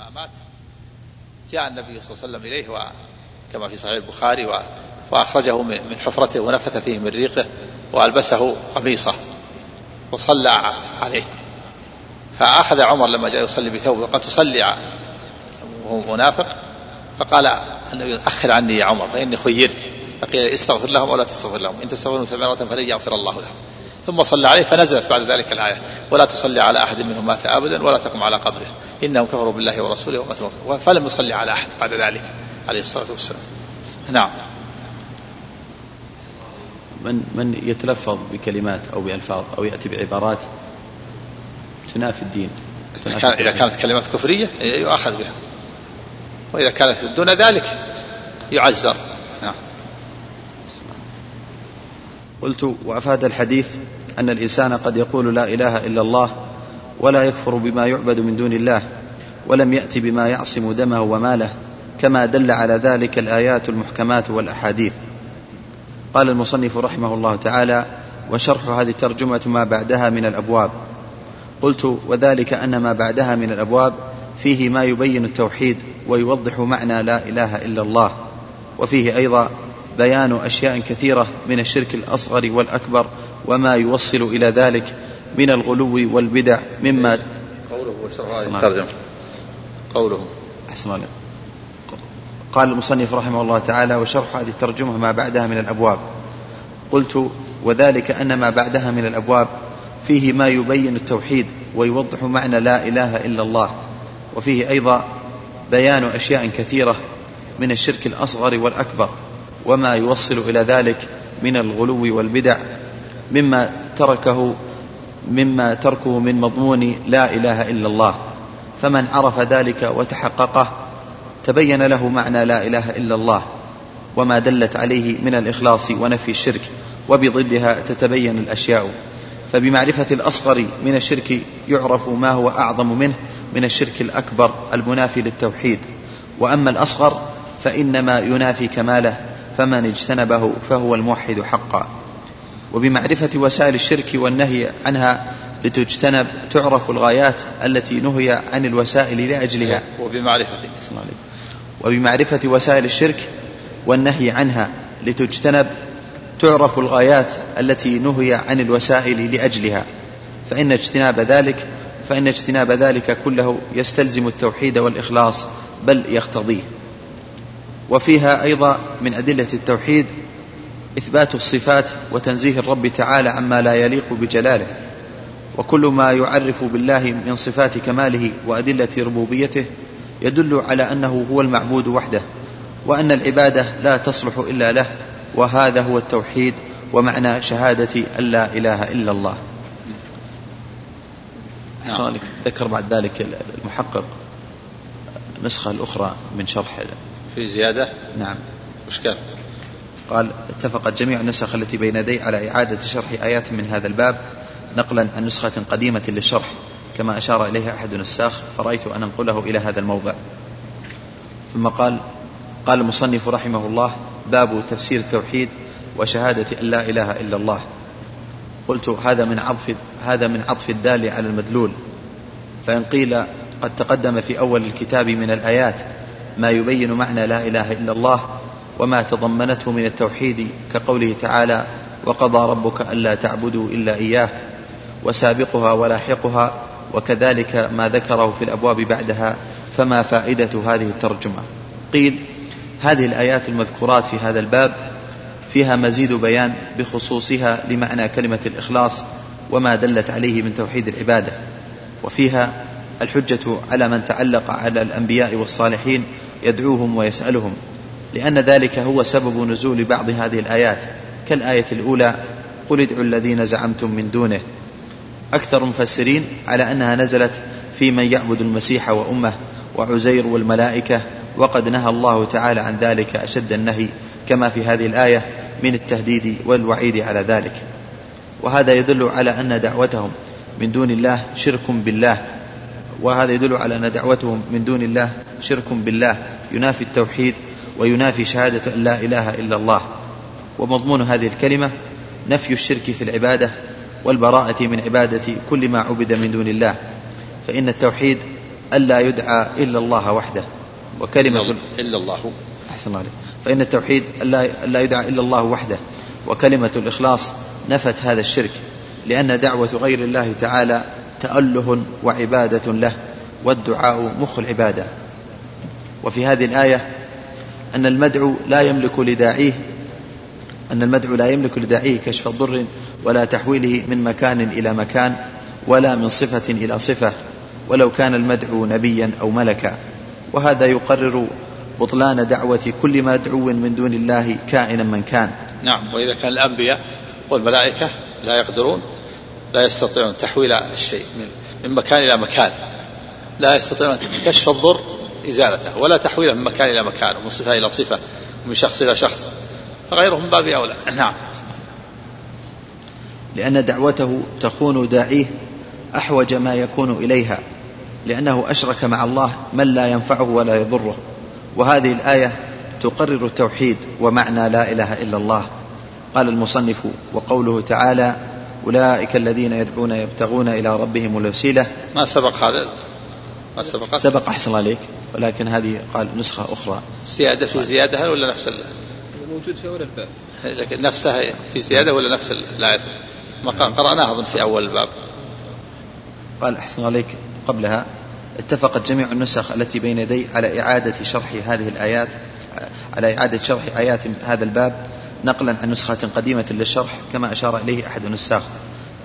لما مات. جاء النبي صلى الله عليه وسلم إليه كما في صحيح البخاري وأخرجه من حفرته ونفث فيه من ريقه وألبسه قميصه وصلى عليه. فأخذ عمر لما جاء يصلي بثوبه وقال تصلي وهو منافق. فقال النبي أخر عني يا عمر فإني خيرت. فقيل استغفر لهم أو لا تستغفر لهم. إن تستغفروا سبعين فلن يغفر الله لهم ثم صلى عليه فنزلت بعد ذلك الآية. ولا تصلي على أحد منهم مات أبدا ولا تقم على قبره. إنهم كفروا بالله ورسوله وماتوا فلم يصلي على أحد بعد ذلك عليه الصلاة والسلام. نعم. من من يتلفظ بكلمات أو بألفاظ أو يأتي بعبارات تنافي الدين. تنافي إذا كانت كلمات كفرية يؤاخذ بها. وإذا كانت دون ذلك يعزر نعم قلت وأفاد الحديث أن الإنسان قد يقول لا إله إلا الله ولا يكفر بما يعبد من دون الله ولم يأت بما يعصم دمه وماله كما دل على ذلك الآيات المحكمات والأحاديث. قال المصنف رحمه الله تعالى وشرح هذه الترجمة ما بعدها من الأبواب قلت وذلك أن ما بعدها من الأبواب فيه ما يبين التوحيد ويوضح معنى لا إله إلا الله وفيه أيضا بيان أشياء كثيرة من الشرك الأصغر والأكبر وما يوصل إلى ذلك من الغلو والبدع مما قوله الترجمة. قوله. أحسن الله قال المصنف رحمه الله تعالى وشرح هذه الترجمة ما بعدها من الأبواب. قلت وذلك أن ما بعدها من الأبواب فيه ما يبين التوحيد ويوضح معنى لا إله إلا الله وفيه أيضا بيان أشياء كثيرة من الشرك الأصغر والأكبر. وما يوصل إلى ذلك من الغلو والبدع مما تركه مما تركه من مضمون لا إله إلا الله. فمن عرف ذلك وتحققه تبين له معنى لا إله إلا الله. وما دلت عليه من الإخلاص ونفي الشرك وبضدها تتبين الأشياء. فبمعرفة الأصغر من الشرك يعرف ما هو أعظم منه من الشرك الأكبر المنافي للتوحيد. وأما الأصغر فإنما ينافي كماله فمن اجتنبه فهو الموحد حقا. وبمعرفة وسائل الشرك والنهي عنها لتجتنب تعرف الغايات التي نهي عن الوسائل لأجلها. وبمعرفة. وبمعرفة وسائل الشرك والنهي عنها لتجتنب تعرف الغايات التي نهي عن الوسائل لأجلها. فإن اجتناب ذلك فإن اجتناب ذلك كله يستلزم التوحيد والإخلاص بل يقتضيه. وفيها أيضا من أدلة التوحيد إثبات الصفات وتنزيه الرب تعالى عما لا يليق بجلاله وكل ما يعرف بالله من صفات كماله وأدلة ربوبيته يدل على أنه هو المعبود وحده وأن العبادة لا تصلح إلا له وهذا هو التوحيد ومعنى شهادة أن لا إله إلا الله نعم. ذكر بعد ذلك المحقق النسخة الأخرى من شرح في زيادة؟ نعم. وش قال؟ قال اتفقت جميع النسخ التي بين يدي على إعادة شرح آيات من هذا الباب نقلا عن نسخة قديمة للشرح كما أشار إليه أحد النساخ فرأيت أن أنقله إلى هذا الموضع. ثم قال قال المصنف رحمه الله باب تفسير التوحيد وشهادة أن لا إله إلا الله. قلت هذا من عطف هذا من عطف الدال على المدلول. فإن قيل قد تقدم في أول الكتاب من الآيات ما يبين معنى لا إله إلا الله وما تضمنته من التوحيد كقوله تعالى وقضى ربك ألا تعبدوا إلا إياه وسابقها ولاحقها وكذلك ما ذكره في الأبواب بعدها فما فائدة هذه الترجمة. قيل هذه الآيات المذكورات في هذا الباب فيها مزيد بيان بخصوصها لمعنى كلمة الإخلاص وما دلت عليه من توحيد العبادة وفيها الحجة على من تعلق على الأنبياء والصالحين يدعوهم ويسألهم لأن ذلك هو سبب نزول بعض هذه الآيات. كالآية الأولى قل ادعوا الذين زعمتم من دونه. أكثر المفسرين على أنها نزلت في من يعبد المسيح وأمه وعزير والملائكة وقد نهى الله تعالى عن ذلك أشد النهي كما في هذه الآية من التهديد والوعيد على ذلك. وهذا يدل على أن دعوتهم من دون الله شرك بالله. وهذا يدل على أن دعوتهم من دون الله شرك بالله ينافي التوحيد وينافي شهادة أن لا إله إلا الله. ومضمون هذه الكلمة نفي الشرك في العبادة والبراءة من عبادة كل ما عبد من دون الله. فإن التوحيد ألا يدعى إلا الله وحده. وكلمة إلا الله. أحسن الله عليك. فإن التوحيد ألا يدعى إلا الله وحده. وكلمة الإخلاص نفت هذا الشرك لأن دعوة غير الله تعالى تأله وعبادة له والدعاء مخ العبادة. وفي هذه الآية أن المدعو لا يملك لداعيه أن المدعو لا يملك لداعيه كشف ضر ولا تحويله من مكان إلى مكان ولا من صفة إلى صفة ولو كان المدعو نبيا أو ملكا. وهذا يقرر بطلان دعوة كل مدعو من دون الله كائنا من كان. نعم وإذا كان الأنبياء والملائكة لا يقدرون لا يستطيعون تحويل الشيء من مكان إلى مكان. لا يستطيعون كشف الضر إزالته ولا تحويله من مكان إلى مكان ومن صفة إلى صفة ومن شخص إلى شخص. فغيرهم باب أولى. نعم. لأن دعوته تخون داعيه أحوج ما يكون إليها لأنه أشرك مع الله من لا ينفعه ولا يضره. وهذه الآية تقرر التوحيد ومعنى لا إله إلا الله. قال المصنف وقوله تعالى أولئك الذين يدعون يبتغون إلى ربهم الوسيلة. ما سبق هذا؟ ما سبق؟ سبق أحسن عليك. ولكن هذه قال نسخة أخرى. زيادة في زيادة هل ولا نفس موجود في أول الباب. لكن نفسها في زيادة ولا نفس الآية ما قرأناها أظن في أول الباب. قال أحسن عليك قبلها. اتفقت جميع النسخ التي بين يدي على إعادة شرح هذه الآيات على إعادة شرح آيات هذا الباب. نقلا عن نسخة قديمة للشرح كما أشار إليه أحد النساخ.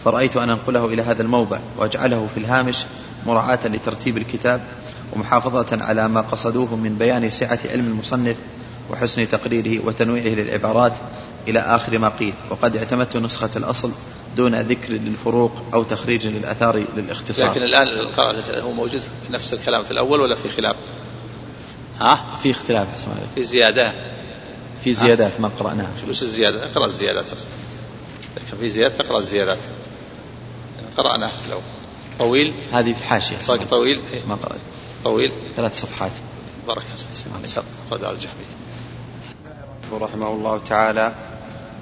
فرأيت أن أنقله إلى هذا الموضع وأجعله في الهامش مراعاة لترتيب الكتاب ومحافظة على ما قصدوه من بيان سعة علم المصنف وحسن تقريره وتنويعه للعبارات إلى آخر ما قيل. وقد اعتمدت نسخة الأصل دون ذكر للفروق أو تخريج للأثار للاختصار. لكن الآن هو موجود نفس الكلام في الأول ولا في خلاف؟ ها؟ في اختلاف حسن في زيادة. في زيادات ما قرأناها. وش الزيادة؟ اقرأ الزيادات. لكن في زيادة اقرأ الزيادات. قرأناه لو. طويل. هذه في حاشية. طويل. ما قرأت. طويل. ثلاث صفحات. بارك الله خذ الجحمي رحمه الله تعالى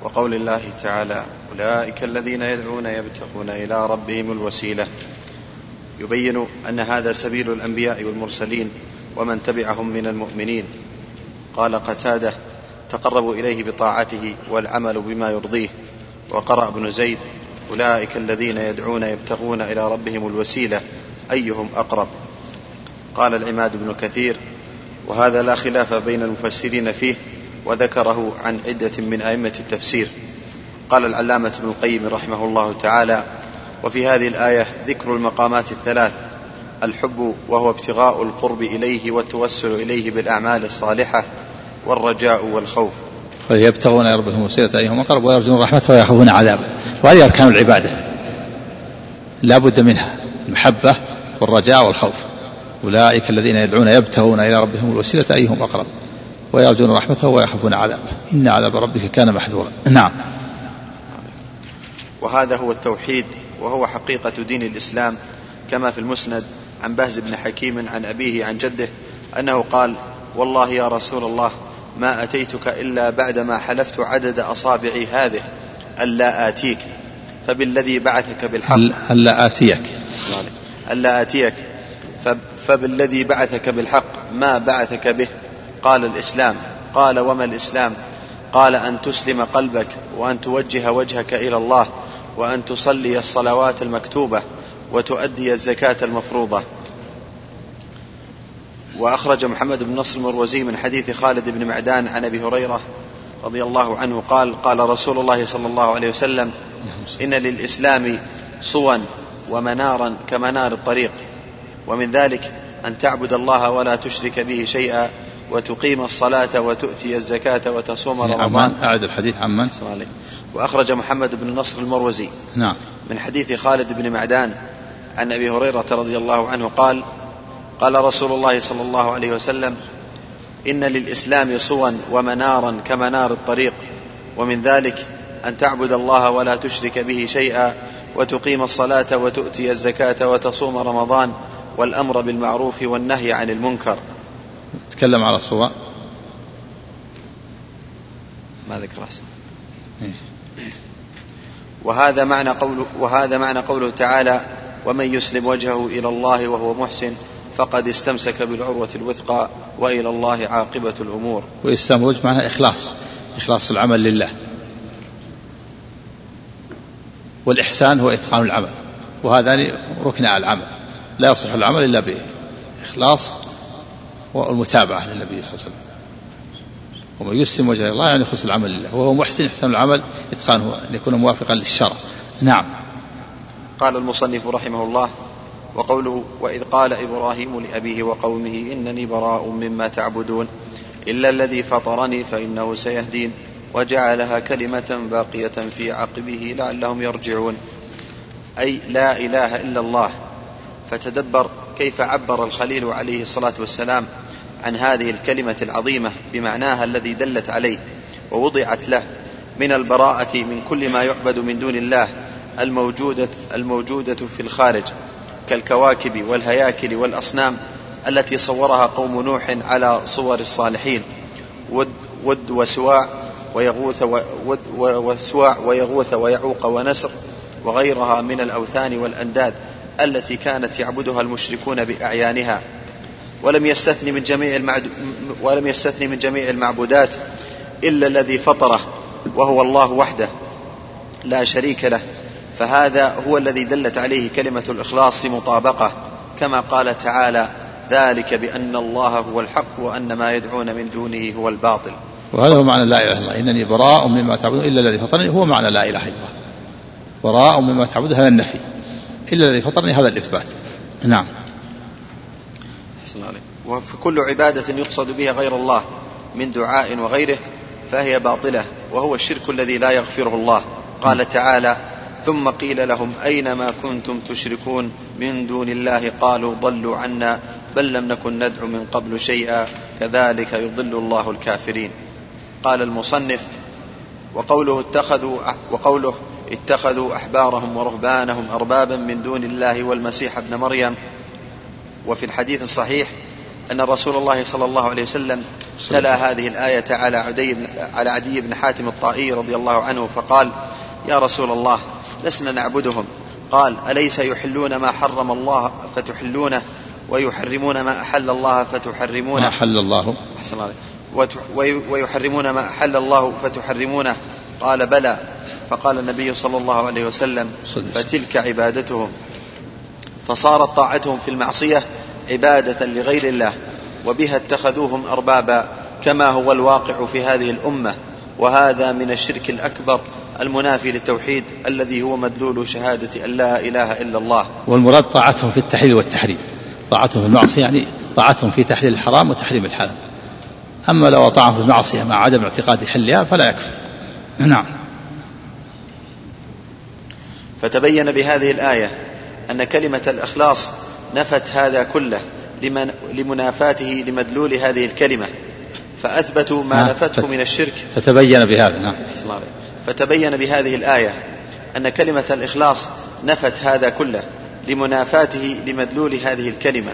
وقول الله تعالى أولئك الذين يدعون يبتغون إلى ربهم الوسيلة. يبين أن هذا سبيل الأنبياء والمرسلين ومن تبعهم من المؤمنين. قال قتادة تقربوا إليه بطاعته والعمل بما يرضيه. وقرأ ابن زيد أولئك الذين يدعون يبتغون إلى ربهم الوسيلة أيهم أقرب؟ قال العماد بن كثير وهذا لا خلاف بين المفسرين فيه وذكره عن عدة من أئمة التفسير. قال العلامة ابن القيم رحمه الله تعالى وفي هذه الآية ذكر المقامات الثلاث الحب وهو ابتغاء القرب إليه والتوسل إليه بالأعمال الصالحة والرجاء والخوف. فيبتغون ربهم وسيلة أيهم أقرب ويرجون رحمته ويخافون عذابه. وهذه أركان العبادة. لا بد منها. المحبة والرجاء والخوف. أولئك الذين يدعون يبتغون إلى ربهم الوسيلة أيهم أقرب ويرجون رحمته ويخافون عذابه. إن عذاب ربك كان محذورا. نعم. وهذا هو التوحيد وهو حقيقة دين الإسلام كما في المسند عن بهز بن حكيم عن أبيه عن جده أنه قال والله يا رسول الله ما أتيتك إلا بعدما حلفت عدد أصابعي هذه ألا آتيك فبالذي بعثك بالحق. ألا آتيك. ألا آتيك فبالذي بعثك بالحق ما بعثك به؟ قال الإسلام. قال وما الإسلام؟ قال أن تسلم قلبك وأن توجه وجهك إلى الله وأن تصلي الصلوات المكتوبة وتؤدي الزكاة المفروضة. وأخرج محمد بن نصر المروزي من حديث خالد بن معدان عن أبي هريرة رضي الله عنه قال قال رسول الله صلى الله عليه وسلم إن للإسلام صوا ومنارا كمنار الطريق ومن ذلك أن تعبد الله ولا تشرك به شيئا وتقيم الصلاة وتؤتي الزكاة وتصوم رمضان. أعد الحديث عمن وأخرج محمد بن نصر المروزي نعم. من حديث خالد بن معدان عن أبي هريرة رضي الله عنه قال قال رسول الله صلى الله عليه وسلم إن للإسلام صوا ومنارا كمنار الطريق ومن ذلك أن تعبد الله ولا تشرك به شيئا وتقيم الصلاة وتؤتي الزكاة وتصوم رمضان والأمر بالمعروف والنهي عن المنكر. تكلم على الصواء ما ذكر أحسن. وهذا معنى قوله وهذا معنى قوله تعالى ومن يسلم وجهه إلى الله وهو محسن فقد استمسك بالعروة الوثقى وإلى الله عاقبة الأمور. الوجه معناه إخلاص إخلاص العمل لله. والإحسان هو إتقان العمل وهذان ركن العمل. لا يصح العمل إلا بإخلاص والمتابعة للنبي صلى الله عليه وسلم. ومن يسلم وجه الله يعني يخلص العمل لله. وهو محسن إحسان العمل إتقانه أن يكون موافقا للشرع. نعم. قال المصنف رحمه الله وقوله وإذ قال إبراهيم لأبيه وقومه إنني براء مما تعبدون إلا الذي فطرني فإنه سيهدين وجعلها كلمة باقية في عقبه لعلهم يرجعون. أي لا إله إلا الله. فتدبر كيف عبر الخليل عليه الصلاة والسلام عن هذه الكلمة العظيمة بمعناها الذي دلت عليه ووضعت له من البراءة من كل ما يعبد من دون الله الموجودة الموجودة في الخارج. كالكواكب والهياكل والأصنام التي صورها قوم نوح على صور الصالحين. ود, ود وسواع ويغوث ود وسواع ويغوث ويعوق ونسر وغيرها من الأوثان والأنداد التي كانت يعبدها المشركون بأعيانها. ولم يستثني من جميع المعد... ولم يستثني من جميع المعبودات إلا الذي فطره وهو الله وحده. لا شريك له. فهذا هو الذي دلت عليه كلمة الإخلاص مطابقة كما قال تعالى ذلك بأن الله هو الحق وأن ما يدعون من دونه هو الباطل. وهذا هو معنى لا إله إلا الله. إنني براء مما تعبدون إلا الذي فطرني. هو معنى لا إله إلا الله. براء مما تعبدون. هذا النفي. إلا الذي فطرني هذا الإثبات. نعم. وفي كل عبادة يقصد بها غير الله من دعاء وغيره فهي باطلة وهو الشرك الذي لا يغفره الله. قال تعالى ثم قيل لهم أين ما كنتم تشركون من دون الله؟ قالوا ضلوا عنا بل لم نكن ندعو من قبل شيئا. كذلك يضل الله الكافرين. قال المصنف وقوله اتخذوا وقوله اتخذوا أحبارهم ورهبانهم أربابا من دون الله والمسيح ابن مريم. وفي الحديث الصحيح أن رسول الله صلى الله عليه وسلم تلا هذه الآية على عدي بن على عدي بن حاتم الطائي رضي الله عنه فقال يا رسول الله لسنا نعبدهم. قال أليس يحلون ما حرم الله فتحلونه ويحرمون ما أحل الله فتحرمونه؟ ما أحل الله. أحسن الله. ويحرمون ما أحل الله فتحرمونه. قال بلى. فقال النبي صلى الله عليه وسلم. فتلك عبادتهم. فصارت طاعتهم في المعصية عبادة لغير الله وبها اتخذوهم أربابا كما هو الواقع في هذه الأمة. وهذا من الشرك الأكبر المنافي للتوحيد الذي هو مدلول شهادة أن لا إله إلا الله. والمراد طاعتهم في التحليل والتحريم. طاعتهم في المعصية يعني طاعتهم في تحليل الحرام وتحريم الحلال. أما لو أطاعه في المعصية مع عدم اعتقاد حلها فلا يكفي. نعم. فتبين بهذه الآية أن كلمة الإخلاص نفت هذا كله لمن لمنافاته لمدلول هذه الكلمة. فأثبتوا ما نعم. نفته من الشرك. فتبين بهذا. نعم. فتبين بهذه الآية أن كلمة الإخلاص نفت هذا كله لمنافاته لمدلول هذه الكلمة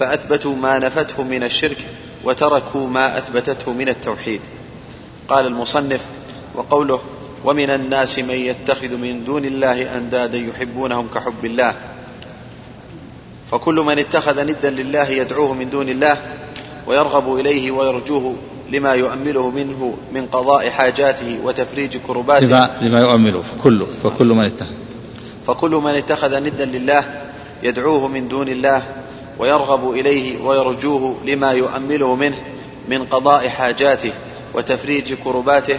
فأثبتوا ما نفته من الشرك وتركوا ما أثبتته من التوحيد. قال المصنف وقوله ومن الناس من يتخذ من دون الله أندادا يحبونهم كحب الله. فكل من اتخذ ندا لله يدعوه من دون الله ويرغب إليه ويرجوه لما يؤمله منه من قضاء حاجاته وتفريج كرباته. لما, لما يؤمله فكل فكل من اتخذ. فكل من اتخذ ندا لله يدعوه من دون الله ويرغب إليه ويرجوه لما يؤمله منه من قضاء حاجاته وتفريج كرباته.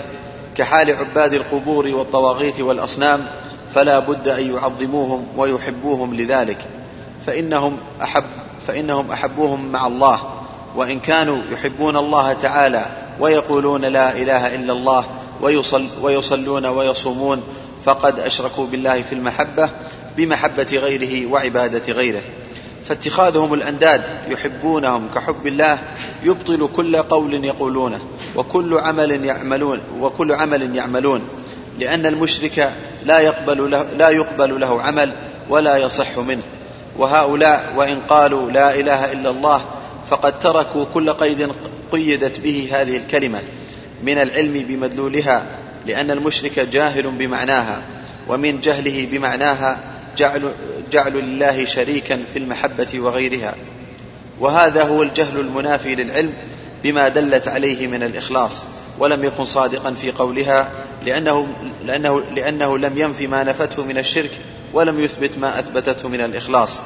كحال عباد القبور والطواغيت والأصنام فلا بد أن يعظموهم ويحبوهم لذلك. فإنهم احب فإنهم أحبوهم مع الله. وإن كانوا يحبون الله تعالى ويقولون لا إله إلا الله ويصل ويصلون ويصومون فقد أشركوا بالله في المحبة بمحبة غيره وعبادة غيره. فاتخاذهم الأنداد يحبونهم كحب الله يبطل كل قول يقولونه وكل عمل يعملون وكل عمل يعملون. لأن المشرك لا يقبل له لا يقبل له عمل ولا يصح منه. وهؤلاء وإن قالوا لا إله إلا الله فقد تركوا كل قيد قيدت به هذه الكلمة من العلم بمدلولها لأن المشرك جاهل بمعناها ومن جهله بمعناها جعل, جعل لله شريكا في المحبة وغيرها. وهذا هو الجهل المنافي للعلم بما دلت عليه من الإخلاص ولم يكن صادقا في قولها لأنه, لأنه, لأنه لم ينفي ما نفته من الشرك ولم يثبت ما أثبتته من الإخلاص.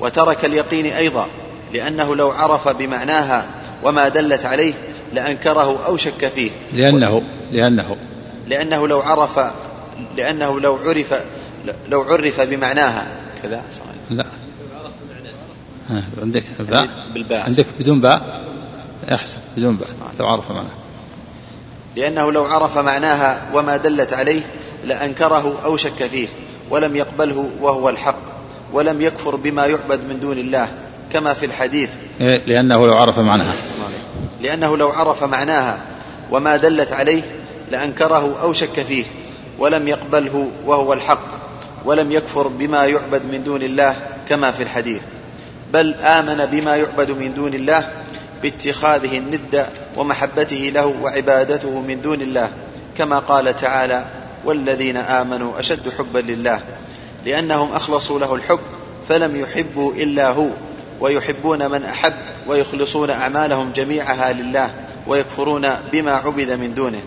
وترك اليقين أيضا لأنه لو عرف بمعناها وما دلت عليه لأنكره أو شك فيه. لأنه لأنه. لأنه لو عرف لأنه لو عرف لو عرف بمعناها. كذا؟ لا. عندك باء. يعني بالباء. عندك بدون باء؟ أحسن بدون باء. لو عرف معناها. لأنه لو عرف معناها وما دلت عليه لأنكره أو شك فيه. ولم يقبله وهو الحق. ولم يكفر بما يعبد من دون الله. كما في الحديث. إيه، لأنه لو عرف معناها. لأنه لو عرف معناها وما دلت عليه لأنكره أو شك فيه ولم يقبله وهو الحق ولم يكفر بما يعبد من دون الله كما في الحديث. بل آمن بما يعبد من دون الله باتخاذه الند ومحبته له وعبادته من دون الله كما قال تعالى والذين آمنوا أشد حبا لله لأنهم أخلصوا له الحب فلم يحبوا إلا هو ويحبون من أحب ويخلصون أعمالهم جميعها لله ويكفرون بما عبد من دونه.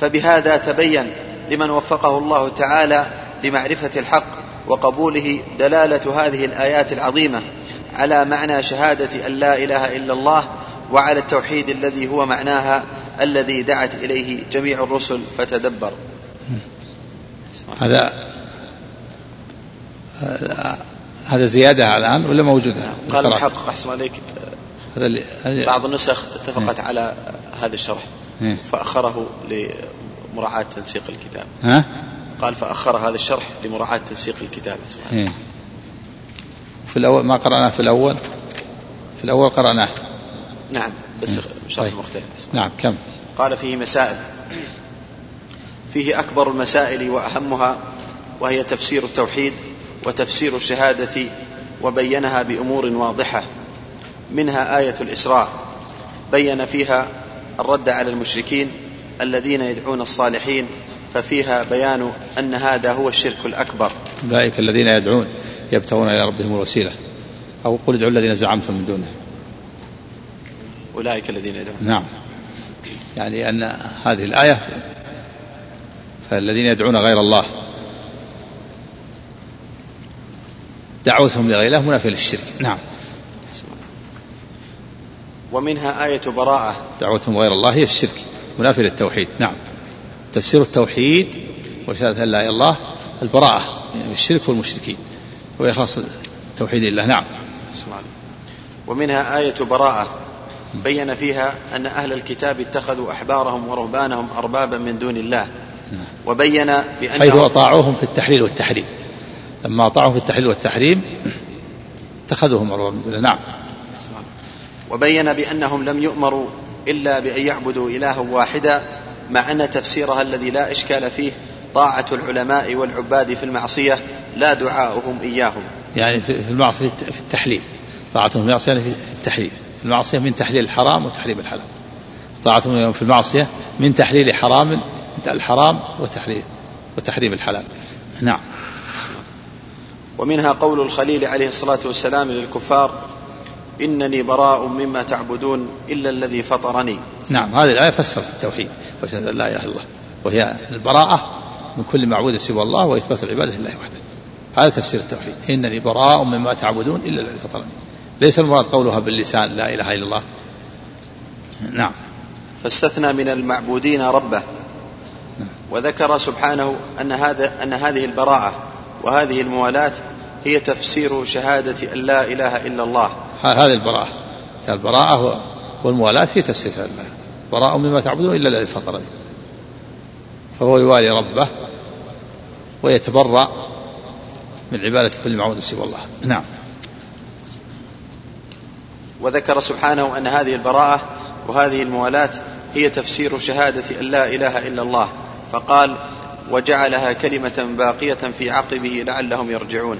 فبهذا تبين لمن وفقه الله تعالى لمعرفة الحق وقبوله دلالة هذه الآيات العظيمة على معنى شهادة أن لا إله إلا الله وعلى التوحيد الذي هو معناها الذي دعت إليه جميع الرسل فتدبر. هذا هذا زيادة الآن ولا موجودة؟ قال المحقق أحسن عليك. هذا بعض النسخ اتفقت على هذا الشرح. فأخره لمراعاة تنسيق الكتاب. ها؟ قال فأخر هذا الشرح لمراعاة تنسيق الكتاب. في الأول ما قرأناه في الأول؟ في الأول قرأناه. نعم بس شرح طيب. مختلف. نعم كم؟ قال فيه مسائل. فيه أكبر المسائل وأهمها وهي تفسير التوحيد وتفسير الشهادة وبينها بأمور واضحة. منها آية الإسراء. بين فيها الرد على المشركين الذين يدعون الصالحين ففيها بيان أن هذا هو الشرك الأكبر. أولئك الذين يدعون يبتغون إلى ربهم الوسيلة. أو قل ادعوا الذين زعمتم من دونه. أولئك الذين يدعون. نعم. يعني أن هذه الآية فالذين يدعون غير الله دعوتهم لغير الله منافية للشرك. نعم. ومنها آية براءة. دعوتهم غير الله هي الشرك منافية للتوحيد. نعم. تفسير التوحيد وشهادة أن لا إله إلا الله البراءة يعني من الشرك والمشركين وإخلاص التوحيد لله نعم. ومنها آية براءة. بين فيها أن أهل الكتاب اتخذوا أحبارهم ورهبانهم أربابا من دون الله. وبين بأن حيث أطاعوهم في التحليل والتحريم. لما أطاعوهم في التحليل والتحريم اتخذوهم أربابا نعم. وبين بأنهم لم يؤمروا إلا بأن يعبدوا إلها واحدا مع أن تفسيرها الذي لا إشكال فيه طاعة العلماء والعباد في المعصية لا دعاؤهم إياهم. يعني في المعصية في التحليل. طاعتهم في المعصية في التحليل. في المعصية من تحليل الحرام وتحريم الحلال. طاعتهم في المعصية من تحليل حرام الحرام وتحليل وتحريم الحلال. نعم. ومنها قول الخليل عليه الصلاة والسلام للكفار إنني براء مما تعبدون إلا الذي فطرني. نعم هذه الآية فسرت التوحيد وشهادة لا إله إلا الله وهي البراءة من كل معبود سوى الله وإثبات العبادة لله وحده. هذا تفسير التوحيد إنني براء مما تعبدون إلا الذي فطرني. ليس المراد قولها باللسان لا إله إلا الله؟ نعم. فاستثنى من المعبودين ربه نعم. وذكر سبحانه أن هذا أن هذه البراءة وهذه الموالاة هي تفسير شهادة أن لا إله إلا الله. هذه البراءة. البراءة والموالاة هي تفسير الله. براء مما تعبدون إلا الذي فطرني فهو يوالي ربه ويتبرأ من عبادة كل معبود سوى الله. نعم. وذكر سبحانه أن هذه البراءة وهذه الموالاة هي تفسير شهادة أن لا إله إلا الله. فقال وجعلها كلمة باقية في عقبه لعلهم يرجعون.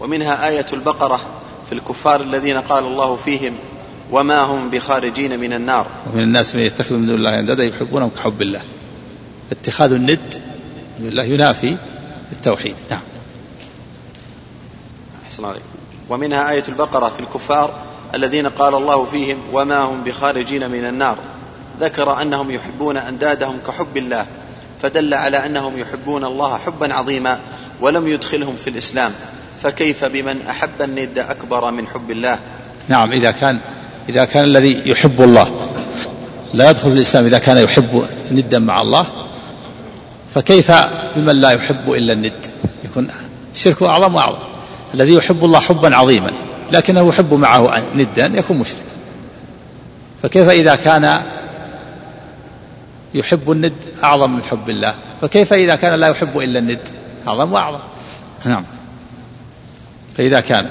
ومنها آية البقرة في الكفار الذين قال الله فيهم وما هم بخارجين من النار. ومن الناس من يتخذ من دون الله أندادا يحبونهم كحب الله. اتخاذ الند من الله ينافي التوحيد. نعم. أحسن عليك ومنها آية البقرة في الكفار الذين قال الله فيهم وما هم بخارجين من النار. ذكر أنهم يحبون أندادهم كحب الله. فدل على أنهم يحبون الله حبا عظيما ولم يدخلهم في الإسلام. فكيف بمن أحب الند أكبر من حب الله؟ نعم إذا كان إذا كان الذي يحب الله لا يدخل في الإسلام إذا كان يحب ندا مع الله فكيف بمن لا يحب إلا الند؟ يكون شركه أعظم وأعظم. الذي يحب الله حبا عظيما لكنه يحب معه ندا يكون مشرك. فكيف إذا كان يحب الند أعظم من حب الله. فكيف إذا كان لا يحب إلا الند؟ أعظم وأعظم. نعم. فإذا كان.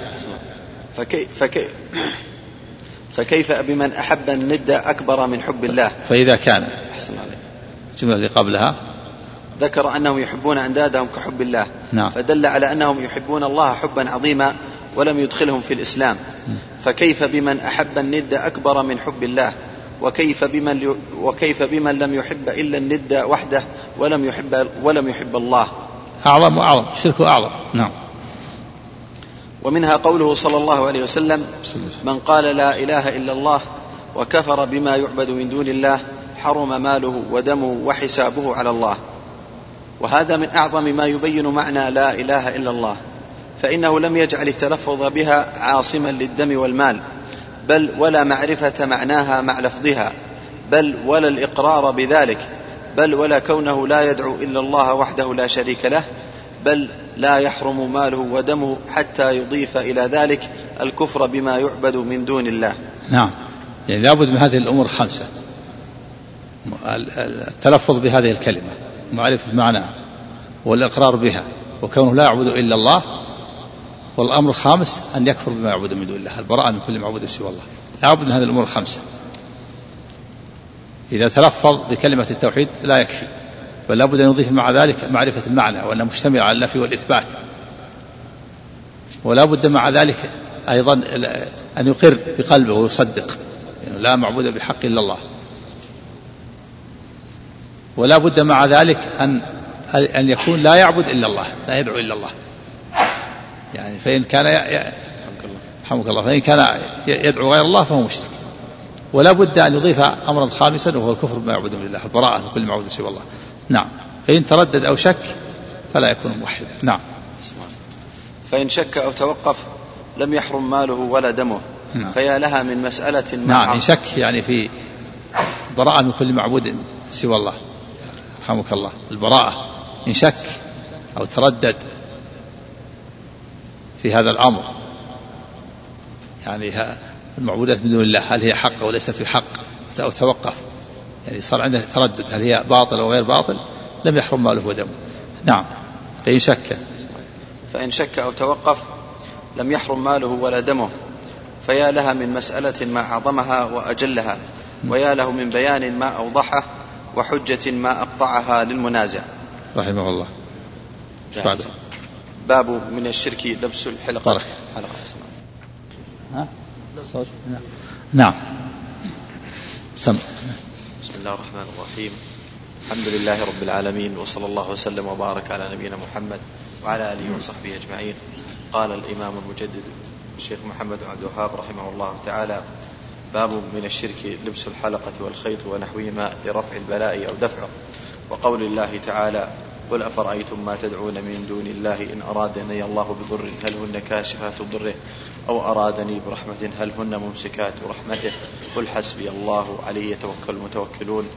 فكيف, فكيف فكيف بمن أحب الند أكبر من حب الله؟ فإذا كان. أحسن عليك. الجملة اللي قبلها؟ ذكر أنهم يحبون أندادهم كحب الله. نعم. فدل على أنهم يحبون الله حبا عظيما ولم يدخلهم في الإسلام. فكيف بمن أحب الند أكبر من حب الله؟ وكيف بمن وكيف بمن لم يحب إلا الند وحده ولم يحب ولم يحب الله. أعظم وأعظم شرك أعظم. نعم. ومنها قوله صلى الله عليه وسلم. من قال لا إله إلا الله وكفر بما يعبد من دون الله حرم ماله ودمه وحسابه على الله. وهذا من أعظم ما يبين معنى لا إله إلا الله فإنه لم يجعل التلفظ بها عاصما للدم والمال. بل ولا معرفة معناها مع لفظها بل ولا الإقرار بذلك بل ولا كونه لا يدعو إلا الله وحده لا شريك له بل لا يحرم ماله ودمه حتى يضيف إلى ذلك الكفر بما يعبد من دون الله. نعم. يعني لابد من هذه الأمور الخمسة. التلفظ بهذه الكلمة معرفة معناها والإقرار بها وكونه لا يعبد إلا الله والأمر الخامس أن يكفر بما يعبد من دون الله. البراءة من كل معبود سوى الله؟ لابد من هذه الأمور الخمسة. إذا تلفظ بكلمة التوحيد لا يكفي بل لابد أن يضيف مع ذلك معرفة المعنى وأنه مشتمل على النفي والإثبات. ولا بد مع ذلك أيضا أن يقر بقلبه ويصدق يعني لا معبود بحق إلا الله. ولا بد مع ذلك أن أن يكون لا يعبد إلا الله لا يدعو إلا الله. يعني فإن كان رحمك الله. فإن كان يدعو غير الله فهو مشرك. ولا بد أن يضيف أمرا خامسا وهو الكفر بما يعبد من الله البراءة من كل معبود سوى الله. نعم. فإن تردد أو شك فلا يكون موحدا. نعم. فإن شك أو توقف لم يحرم ماله ولا دمه. نعم. فيا لها من مسألة نعم. إن شك يعني في براءة من كل معبود سوى الله. رحمك الله. البراءة. إن شك أو تردد في هذا الأمر. يعني المعبودات من دون الله هل هي حق أو ليست في حق؟ أو توقف. يعني صار عنده تردد هل هي باطل أو غير باطل؟ لم يحرم ماله ودمه. نعم. فإن شك. فإن شك أو توقف لم يحرم ماله ولا دمه. فيا لها من مسألة ما أعظمها وأجلها. ويا له من بيان ما أوضحه وحجة ما أقطعها للمنازع. رحمه الله. بعد باب من الشرك لبس الحلقة. بارك. حلقة ها؟ نعم. سم. بسم الله الرحمن الرحيم. الحمد لله رب العالمين وصلى الله وسلم وبارك على نبينا محمد وعلى آله وصحبه أجمعين. قال الإمام المجدد الشيخ محمد بن عبد الوهاب رحمه الله تعالى باب من الشرك لبس الحلقة والخيط ونحوهما لرفع البلاء أو دفعه. وقول الله تعالى قل أفرأيتم ما تدعون من دون الله إن أرادني الله بضر هل هن كاشفات ضره أو أرادني برحمة هل هن ممسكات رحمته قل حسبي الله عليه يتوكل المتوكلون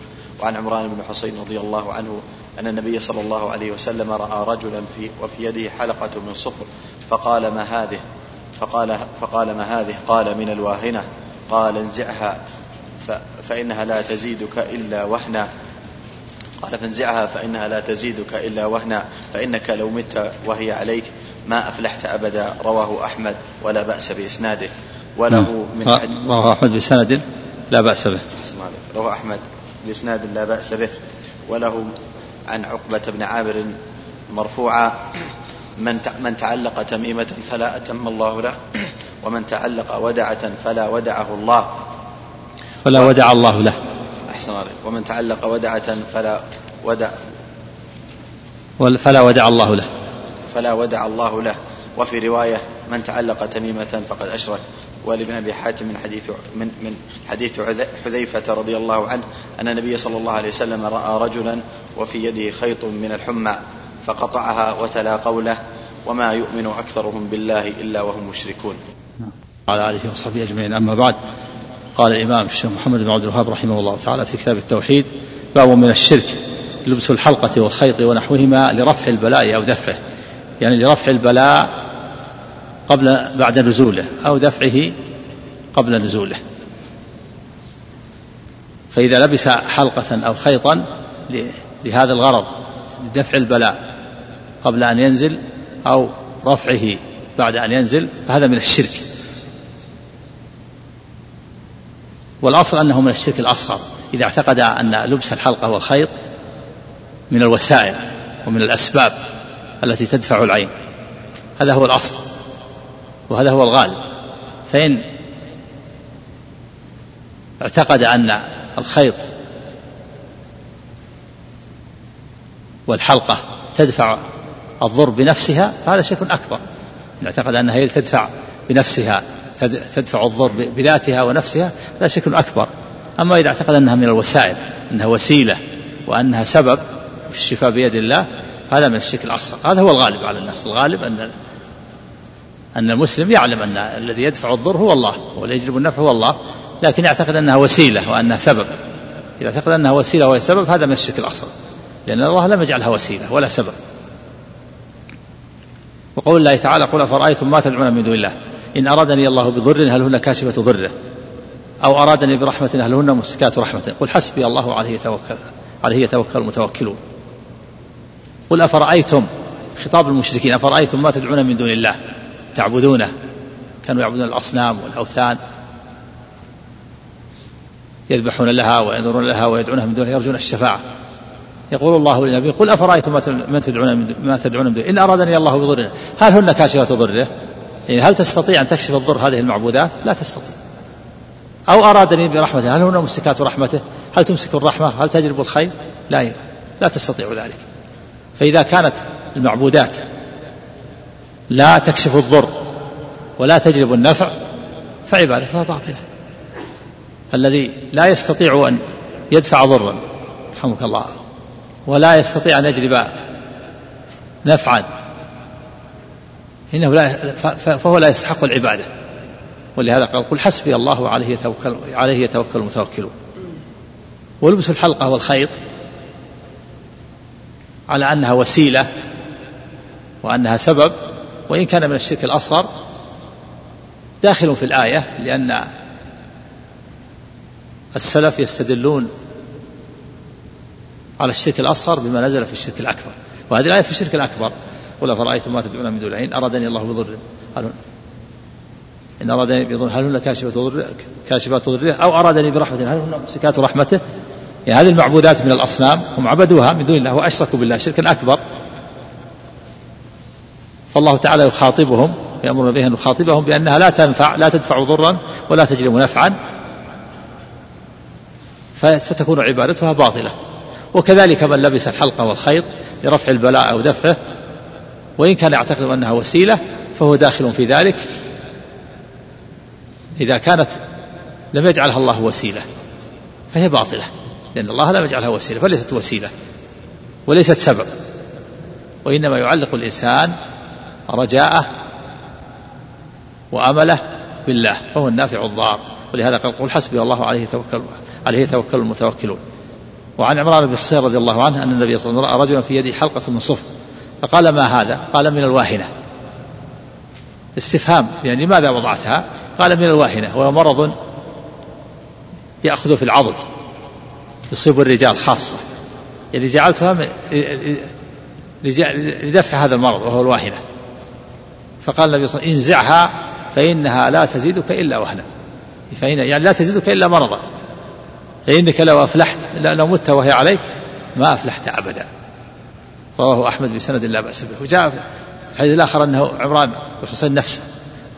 وعن عمران بن حسين رضي الله عنه أن النبي صلى الله عليه وسلم رأى رجلا في وفي يده حلقة من صفر فقال ما هذه؟ فقال فقال ما هذه؟ قال من الواهنة قال انزعها فإنها لا تزيدك إلا وهنا قال فانزعها فإنها لا تزيدك إلا وهنا فإنك لو مت وهي عليك ما أفلحت أبدا رواه أحمد ولا بأس بإسناده. وله نعم. من رواه أحمد بسند لا بأس به. رواه أحمد بإسناد لا بأس به. وله عن عقبة بن عامر مرفوعا من من تعلق تميمة فلا أتم الله له ومن تعلق ودعة فلا ودعه الله. فلا ودع الله له. أحسن عليك ومن تعلق ودعة فلا ودع فلا ودع الله له. فلا ودع الله له. وفي رواية من تعلق تميمة فقد أشرك. ولابن أبي حاتم من حديث من من حديث حذيفة رضي الله عنه أن النبي صلى الله عليه وسلم رأى رجلا وفي يده خيط من الحمى فقطعها وتلا قوله وما يؤمن أكثرهم بالله إلا وهم مشركون. على آله وصحبه أجمعين. أما بعد قال الإمام الشيخ محمد بن عبد الوهاب رحمه الله تعالى في كتاب التوحيد باب من الشرك لبس الحلقة والخيط ونحوهما لرفع البلاء أو دفعه. يعني لرفع البلاء قبل بعد نزوله أو دفعه قبل نزوله. فإذا لبس حلقة أو خيطا لهذا الغرض لدفع البلاء قبل أن ينزل أو رفعه بعد أن ينزل فهذا من الشرك. والأصل أنه من الشرك الأصغر إذا اعتقد أن لبس الحلقة والخيط من الوسائل ومن الأسباب التي تدفع العين. هذا هو الأصل وهذا هو الغالب. فإن اعتقد أن الخيط والحلقة تدفع الضر بنفسها فهذا شيء أكبر. إن اعتقد أنها هي تدفع بنفسها تدفع الضر بذاتها ونفسها لا شك أكبر. أما إذا اعتقد أنها من الوسائل أنها وسيلة وأنها سبب في الشفاء بيد الله هذا من الشرك الأصغر. هذا هو الغالب على الناس. الغالب أن أن المسلم يعلم أن الذي يدفع الضر هو الله والذي يجلب النفع هو الله لكن يعتقد أنها وسيلة وأنها سبب إذا اعتقد أنها وسيلة وهي سبب هذا من الشرك الأصغر. لأن الله لم يجعلها وسيلة ولا سبب. وقول الله تعالى قل أفرأيتم ما تدعون من دون الله؟ إن أرادني الله بضر هل هن كاشفة ضره؟ أو أرادني برحمة هل هن ممسكات رحمته قل حسبي الله عليه يتوكل عليه يتوكل المتوكلون. قل أفرأيتم خطاب المشركين أفرأيتم ما تدعون من دون الله؟ تعبدونه؟ كانوا يعبدون الأصنام والأوثان. يذبحون لها وينظرون لها ويدعونها من دونها يرجون الشفاعة. يقول الله للنبي قل أفرأيتم ما تدعون ما تدعون من دون إن أرادني الله بضر هل هن كاشفة ضره؟ يعني هل تستطيع أن تكشف الضر هذه المعبودات؟ لا تستطيع أو أرادني برحمته هل هن ممسكات رحمته؟ هل تمسك الرحمة؟ هل تجلب الخير؟ لا لا تستطيع ذلك فإذا كانت المعبودات لا تكشف الضر ولا تجلب النفع فعبادتها باطلة الذي لا يستطيع أن يدفع ضرا رحمك الله ولا يستطيع أن يجلب نفعا إنه لا فهو لا يستحق العبادة. ولهذا قال قل حسبي الله عليه يتوكل عليه يتوكل المتوكلون ولبس الحلقة والخيط على أنها وسيلة وأنها سبب وإن كان من الشرك الأصغر داخل في الآية لأن السلف يستدلون على الشرك الأصغر بما نزل في الشرك الأكبر. وهذه الآية في الشرك الأكبر. قل أفرأيتم ما تدعون من دون الله إن أرادني الله بضر. هل إن أرادني بضر هل هن كاشفات ضر كاشفات ضره؟ أو أرادني برحمة هل هن ممسكات رحمته؟ يعني هذه المعبودات من الأصنام هم عبدوها من دون الله وأشركوا بالله شركا أكبر. فالله تعالى يخاطبهم يأمر بها أن يخاطبهم بأنها لا تنفع لا تدفع ضرا ولا تجلب نفعا. فستكون عبادتها باطلة. وكذلك من لبس الحلقة والخيط لرفع البلاء أو دفعه وإن كان يعتقد أنها وسيلة فهو داخل في ذلك. إذا كانت لم يجعلها الله وسيلة فهي باطلة لأن الله لم يجعلها وسيلة فليست وسيلة وليست سبب. وإنما يعلق الإنسان رجاءه وأمله بالله فهو النافع الضار. ولهذا قال قل حسبي الله عليه توكل عليه يتوكل المتوكلون. وعن عمران بن حسين رضي الله عنه أن النبي صلى الله عليه وسلم رأى رجلا في يده حلقة من صفر. فقال ما هذا؟ قال من الواهنة. استفهام يعني لماذا وضعتها؟ قال من الواهنة وهو مرض يأخذ في العضد يصيب الرجال خاصة. يعني جعلتها لدفع هذا المرض وهو الواهنة. فقال النبي صلى الله عليه وسلم انزعها فإنها لا تزيدك إلا وهنا. فإن يعني لا تزيدك إلا مرضا. فإنك لو أفلحت لو مت وهي عليك ما أفلحت أبدا. رواه أحمد بسند لا بأس به. وجاء في الحديث الآخر أنه عمران بن نفسه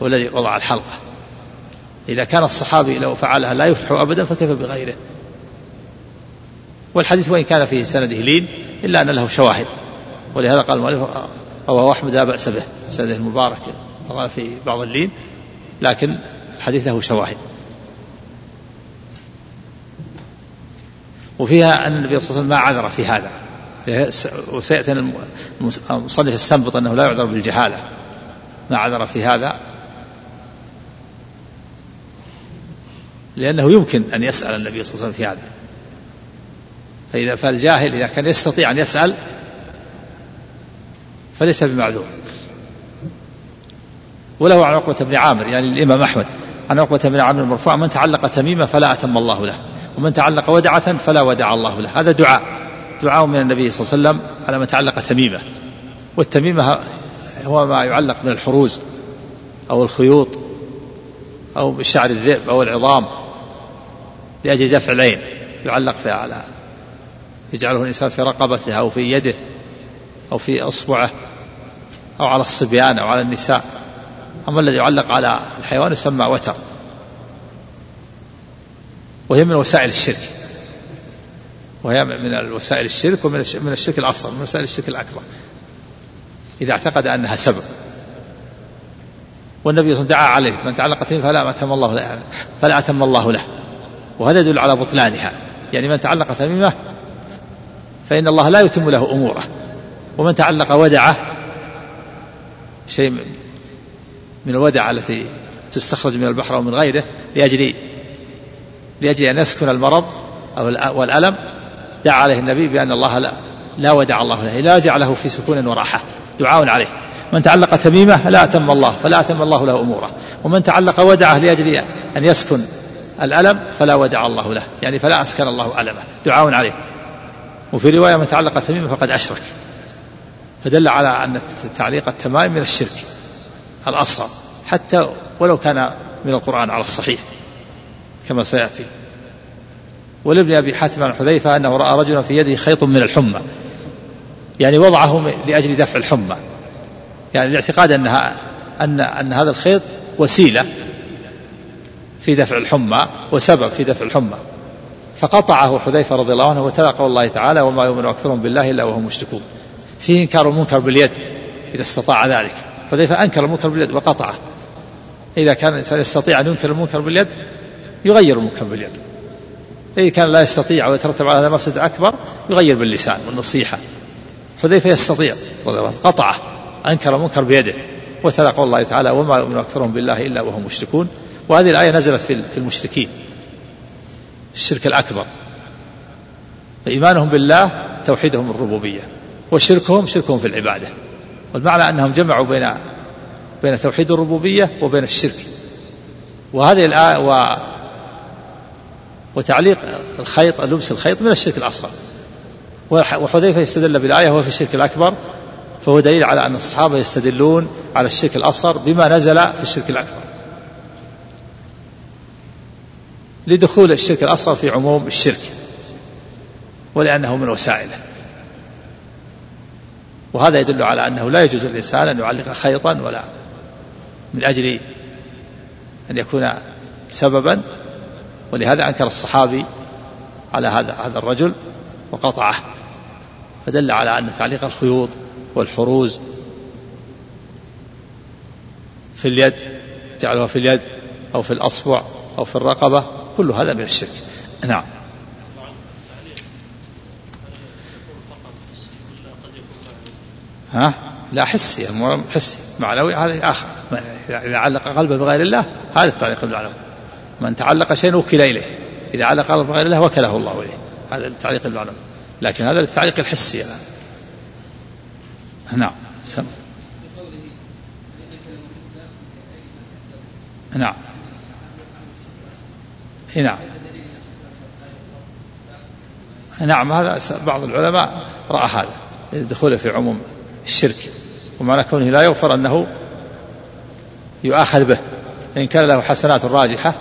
هو الذي وضع الحلقة. إذا كان الصحابي لو فعلها لا يفلح أبدا فكيف بغيره؟ والحديث وإن كان فيه سنده لين إلا أن له شواهد. ولهذا قال المؤلف رواه أحمد لا بأس به سنده المبارك في بعض اللين لكن الحديث له شواهد. وفيها أن النبي صلى الله عليه وسلم ما عذر في هذا. وسيأتي المصنف يستنبط أنه لا يعذر بالجهالة. ما عذر في هذا. لأنه يمكن أن يسأل النبي صلى الله عليه وسلم في هذا. فإذا فالجاهل إذا كان يستطيع أن يسأل فليس بمعذور. وله عن عقبة بن عامر يعني الإمام أحمد. عن عقبة بن عامر المرفوع من تعلق تميمة فلا أتم الله له ومن تعلق ودعة فلا ودع الله له. هذا دعاء. دعاء من النبي صلى الله عليه وسلم على من تعلق تميمة. والتميمة هو ما يعلق من الحروز أو الخيوط أو بشعر الذئب أو العظام لأجل دفع العين يعلق فيها على يجعله الإنسان في رقبته أو في يده أو في إصبعه أو على الصبيان أو على النساء. أما الذي يعلق على الحيوان يسمى وتر. وهي من وسائل الشرك. وهي من الوسائل الشرك ومن من الشرك الأصغر من وسائل الشرك الأكبر. إذا اعتقد أنها سبب. والنبي صلى الله عليه وسلم دعا عليه من تعلق به فلا أتم الله له فلا أتم الله له. وهذا يدل على بطلانها. يعني من تعلق تميمة فإن الله لا يتم له أموره. ومن تعلق ودعة شيء من الودعة التي تستخرج من البحر أو من غيره لأجل لأجل أن يسكن المرض أو والألم. دعا عليه النبي بأن الله لا, لا ودع الله له لا جعله في سكون وراحة. دعاء عليه. من تعلق تميمة لا أتم الله فلا أتم الله له أموره. ومن تعلق ودعه لأجل أن يسكن الألم فلا ودع الله له يعني فلا أسكن الله ألمه. دعاء عليه. وفي رواية من تعلق تميمة فقد أشرك. فدل على أن تعليق التمائم من الشرك الأصغر حتى ولو كان من القرآن على الصحيح كما سيأتي. ولابن أبي حاتم عن حذيفة أنه رأى رجلا في يده خيط من الحمى. يعني وضعه لأجل دفع الحمى. يعني الاعتقاد أنها أن أن هذا الخيط وسيلة في دفع الحمى وسبب في دفع الحمى. فقطعه حذيفة رضي الله عنه وتلا قول الله تعالى وما يؤمن أكثرهم بالله إلا وهم مشركون. فيه إنكار المنكر باليد إذا استطاع ذلك. حذيفة أنكر المنكر باليد وقطعه. إذا كان الإنسان يستطيع أن ينكر المنكر باليد يغير المنكر باليد. إذا كان لا يستطيع ويترتب على هذا مفسدة أكبر يغير باللسان والنصيحة. حذيفة يستطيع قطعه أنكر المنكر بيده. وتلا قول الله تعالى وما يؤمن أكثرهم بالله إلا وهم مشركون. وهذه الآية نزلت في المشركين. الشرك الأكبر. فإيمانهم بالله توحيدهم الربوبية. وشركهم شركهم في العبادة. والمعنى أنهم جمعوا بين بين توحيد الربوبية وبين الشرك. وهذه الآية وتعليق الخيط لبس الخيط من الشرك الأصغر. وحذيفة يستدل بالآية وهو في الشرك الأكبر. فهو دليل على أن الصحابة يستدلون على الشرك الأصغر بما نزل في الشرك الأكبر. لدخول الشرك الأصغر في عموم الشرك ولأنه من وسائله. وهذا يدل على أنه لا يجوز للإنسان أن يعلق خيطا ولا من أجل أن يكون سببا ولهذا أنكر الصحابي على هذا هذا الرجل وقطعه فدل على أن تعليق الخيوط والحروز في اليد جعلها في اليد أو في الأصبع أو في الرقبة كل هذا من الشرك. نعم. ها؟ لا حسي حسي معنوي هذا آخر. إذا علق قلبه بغير الله هذا التعليق بالمعنوي. من تعلق شيء وكل إليه. إذا علق قلبه بغير الله وكله الله إليه. هذا التعليق المعنوي لكن هذا التعليق الحسي يعني. نعم. سم. نعم. نعم. نعم هذا بعض العلماء رأى هذا. دخوله في عموم الشرك. ومعنى كونه لا يغفر أنه يؤاخذ به. إن كان له حسنات راجحة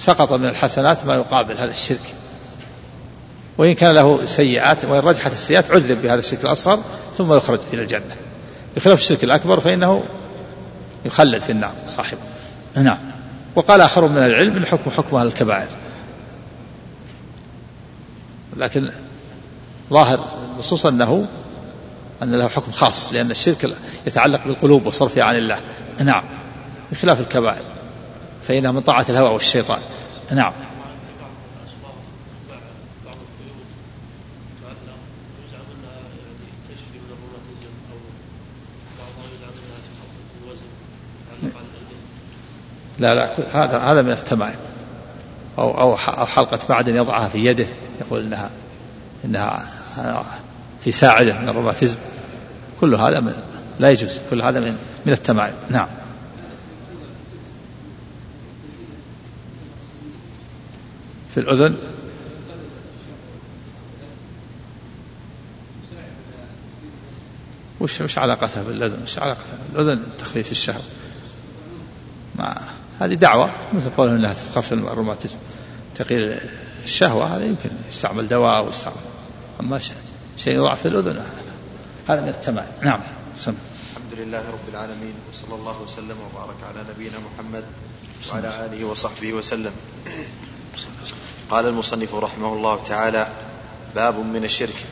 سقط من الحسنات ما يقابل هذا الشرك. وإن كان له سيئات وإن رجحت السيئات عذب بهذا الشرك الأصغر ثم يخرج إلى الجنة. بخلاف الشرك الأكبر فإنه يخلد في النار صاحبه. نعم. وقال آخر من العلم الحكم حكم أهل الكبائر. لكن ظاهر النصوص أنه أن له حكم خاص لأن الشرك يتعلق بالقلوب وصرفها عن الله. نعم. بخلاف الكبائر. فإنها من طاعة الهوى والشيطان. نعم. لا لا هذا هذا من التمائم. أو أو حلقة معدن يضعها في يده يقول إنها إنها في ساعدة من الروماتيزم كل هذا من لا يجوز. كل هذا من من التمائم. نعم. في الأذن وش وش علاقتها بالأذن؟ وش علاقتها بالأذن تخفيف الشهوة؟ ما هذه دعوة مثل قولهم إنها تخفف الروماتيزم تقيل الشهوة هذا يمكن يستعمل دواء أو يستعمل أما شيء يضعف في الأذن هذا من التمام نعم سم. الحمد لله رب العالمين وصلى الله وسلم وبارك على نبينا محمد وعلى آله وصحبه وسلم قال المصنف رحمه الله تعالى باب من الشرك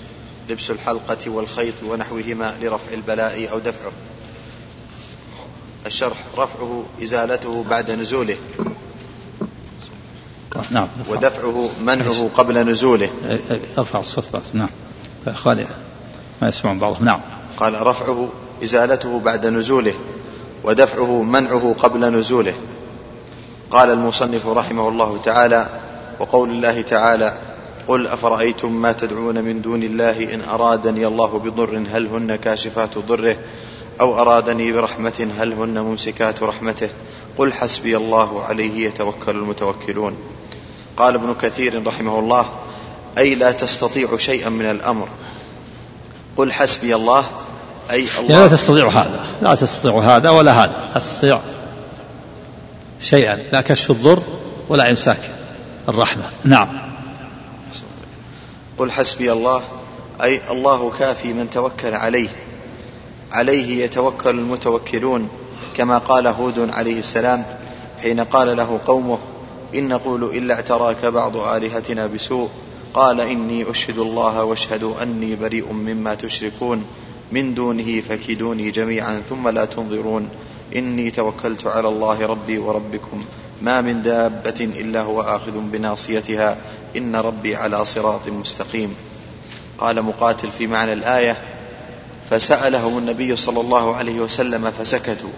لبس الحلقة والخيط ونحوهما لرفع البلاء أو دفعه. الشرح رفعه إزالته بعد نزوله. نعم. ودفعه منعه قبل نزوله. ارفع الصوت بس نعم. فإخواني ما يسمعون بعضهم. نعم. قال رفعه إزالته بعد نزوله ودفعه منعه قبل نزوله. قال المصنف رحمه الله تعالى وقول الله تعالى قل أفرأيتم ما تدعون من دون الله إن أرادني الله بضر هل هن كاشفات ضره أو أرادني برحمة هل هن ممسكات رحمته قل حسبي الله عليه يتوكل المتوكلون قال ابن كثير رحمه الله أي لا تستطيع شيئا من الأمر قل حسبي الله أي الله يعني لا تستطيع هذا لا تستطيع هذا ولا هذا لا تستطيع شيئا لا كشف الضر ولا إمساك. الرحمة. نعم. قل حسبي الله أي الله كافي من توكل عليه. عليه يتوكل المتوكلون كما قال هود عليه السلام حين قال له قومه إن نقول إلا اعتراك بعض آلهتنا بسوء. قال إني أشهد الله واشهدوا أني بريء مما تشركون. من دونه فكيدوني جميعا ثم لا تنظرون. إني توكلت على الله ربي وربكم. ما من دابة إلا هو آخذ بناصيتها. إن ربي على صراط مستقيم. قال مقاتل في معنى الآية فسألهم النبي صلى الله عليه وسلم فسكتوا.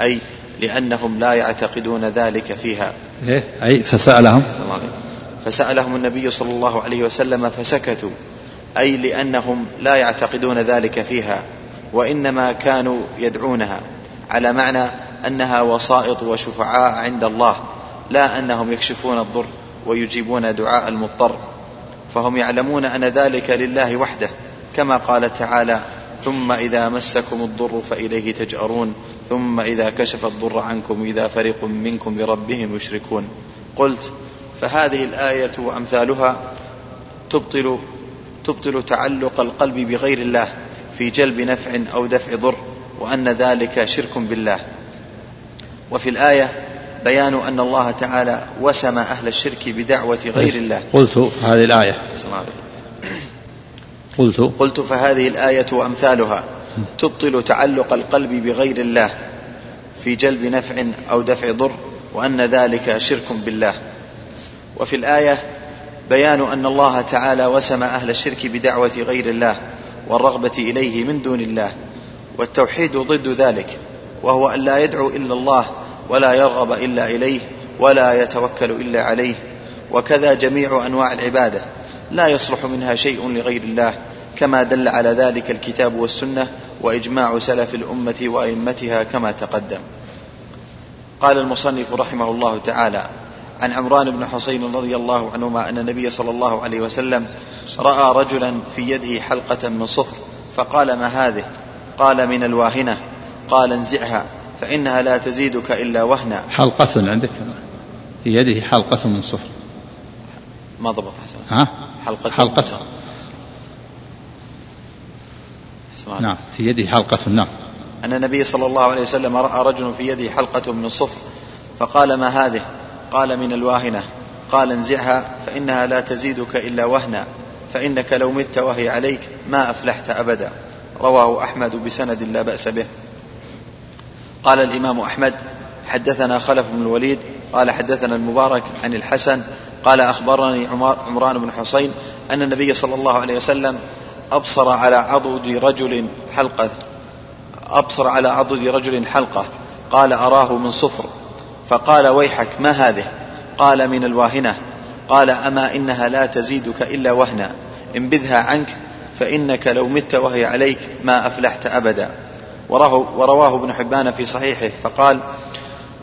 أي لأنهم لا يعتقدون ذلك فيها. إيه؟ أي فسألهم؟ فسألهم النبي صلى الله عليه وسلم فسكتوا. أي لأنهم لا يعتقدون ذلك فيها. وإنما كانوا يدعونها. على معنى أنها وسائط وشفعاء عند الله لا أنهم يكشفون الضر ويجيبون دعاء المضطر. فهم يعلمون أن ذلك لله وحده كما قال تعالى ثم إذا مسكم الضر فإليه تجأرون ثم إذا كشف الضر عنكم إذا فريق منكم بربهم يشركون. قلت فهذه الآية وأمثالها تبطل تبطل تعلق القلب بغير الله في جلب نفع أو دفع ضر وأن ذلك شرك بالله. وفي الآية بيان أن الله تعالى وسم أهل الشرك بدعوة غير الله. قلت هذه الآية. قلت. قلت فهذه الآية وأمثالها تبطل تعلق القلب بغير الله في جلب نفع أو دفع ضر وأن ذلك شرك بالله. وفي الآية بيان أن الله تعالى وسم أهل الشرك بدعوة غير الله والرغبة إليه من دون الله والتوحيد ضد ذلك. وهو أن لا يدعو إلا الله ولا يرغب إلا إليه ولا يتوكل إلا عليه. وكذا جميع أنواع العبادة. لا يصلح منها شيء لغير الله كما دل على ذلك الكتاب والسنة وإجماع سلف الأمة وأئمتها كما تقدم. قال المصنف رحمه الله تعالى عن عمران بن حسين رضي الله عنهما أن النبي صلى الله عليه وسلم رأى رجلا في يده حلقة من صفر فقال ما هذه؟ قال من الواهنة. قال انزعها فإنها لا تزيدك إلا وهنا. حلقة عندك؟ في يده حلقة من صفر. ما ضبط حسن ها؟ حلقة حلقة. نعم في يده حلقة نعم. أن النبي صلى الله عليه وسلم رأى رجل في يده حلقة من صفر فقال ما هذه؟ قال من الواهنة. قال انزعها فإنها لا تزيدك إلا وهنا. فإنك لو مت وهي عليك ما أفلحت أبدا. رواه أحمد بسند لا بأس به. قال الإمام أحمد حدثنا خلف بن الوليد قال حدثنا المبارك عن الحسن قال أخبرني عمران بن حسين أن النبي صلى الله عليه وسلم أبصر على عضد رجل حلقة أبصر على عضد رجل حلقة قال أراه من صفر فقال ويحك ما هذه؟ قال من الواهنة قال أما إنها لا تزيدك إلا وهنا انبذها عنك فإنك لو مت وهي عليك ما أفلحت أبدا. ورواه ابن حبان في صحيحه فقال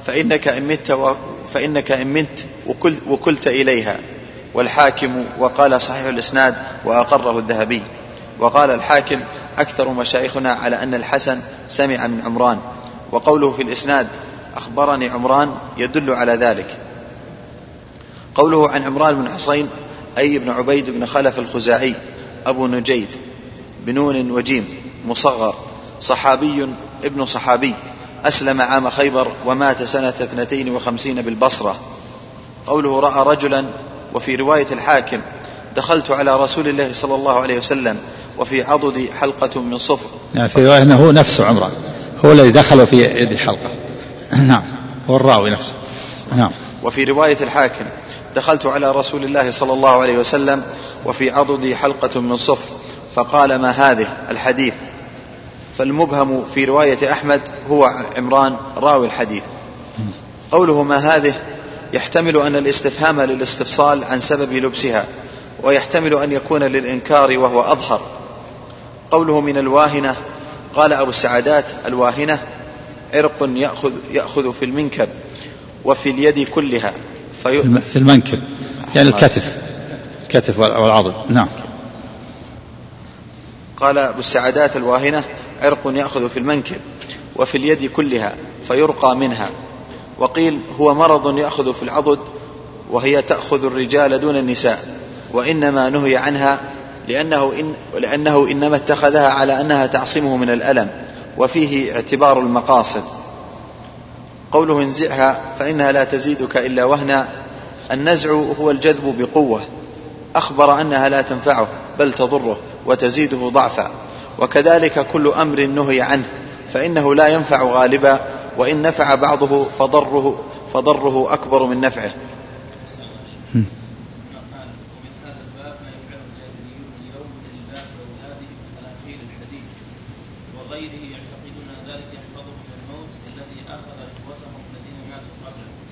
فإنك إن مت و فإنك إن مت وكل وكلت إليها. والحاكم وقال صحيح الإسناد وأقره الذهبي. وقال الحاكم أكثر مشايخنا على أن الحسن سمع من عمران. وقوله في الإسناد أخبرني عمران يدل على ذلك. قوله عن عمران بن حصين أي بن عبيد بن خلف الخزاعي أبو نجيد بنون وجيم مصغر. صحابي ابن صحابي أسلم عام خيبر ومات سنة اثنتين وخمسين بالبصرة. قوله رأى رجلا وفي رواية الحاكم دخلت على رسول الله صلى الله عليه وسلم وفي عضدي حلقة من صفر. يعني في رواية أنه هو نفسه عمران. هو الذي دخل في يد الحلقة. نعم هو الراوي نفسه. نعم. وفي رواية الحاكم دخلت على رسول الله صلى الله عليه وسلم وفي عضدي حلقة من صفر. فقال ما هذه الحديث؟ فالمبهم في رواية أحمد هو عمران راوي الحديث. قوله ما هذه؟ يحتمل أن الاستفهام للاستفصال عن سبب لبسها ويحتمل أن يكون للإنكار وهو أظهر. قوله من الواهنة قال أبو السعادات الواهنة عرق يأخذ, يأخذ في المنكب وفي اليد كلها. في, في المنكب. يعني الكتف. الكتف والعضد. نعم. قال أبو السعادات الواهنة عرق يأخذ في المنكب وفي اليد كلها فيرقى منها. وقيل هو مرض يأخذ في العضد وهي تأخذ الرجال دون النساء وإنما نهي عنها لأنه, إن لأنه إنما اتخذها على أنها تعصمه من الألم وفيه اعتبار المقاصد. قوله انزعها فإنها لا تزيدك إلا وهنا. النزع هو الجذب بقوة. أخبر أنها لا تنفعه بل تضره وتزيده ضعفا. وكذلك كل أمر نهي عنه فإنه لا ينفع غالبا وإن نفع بعضه فضره فضره أكبر من نفعه.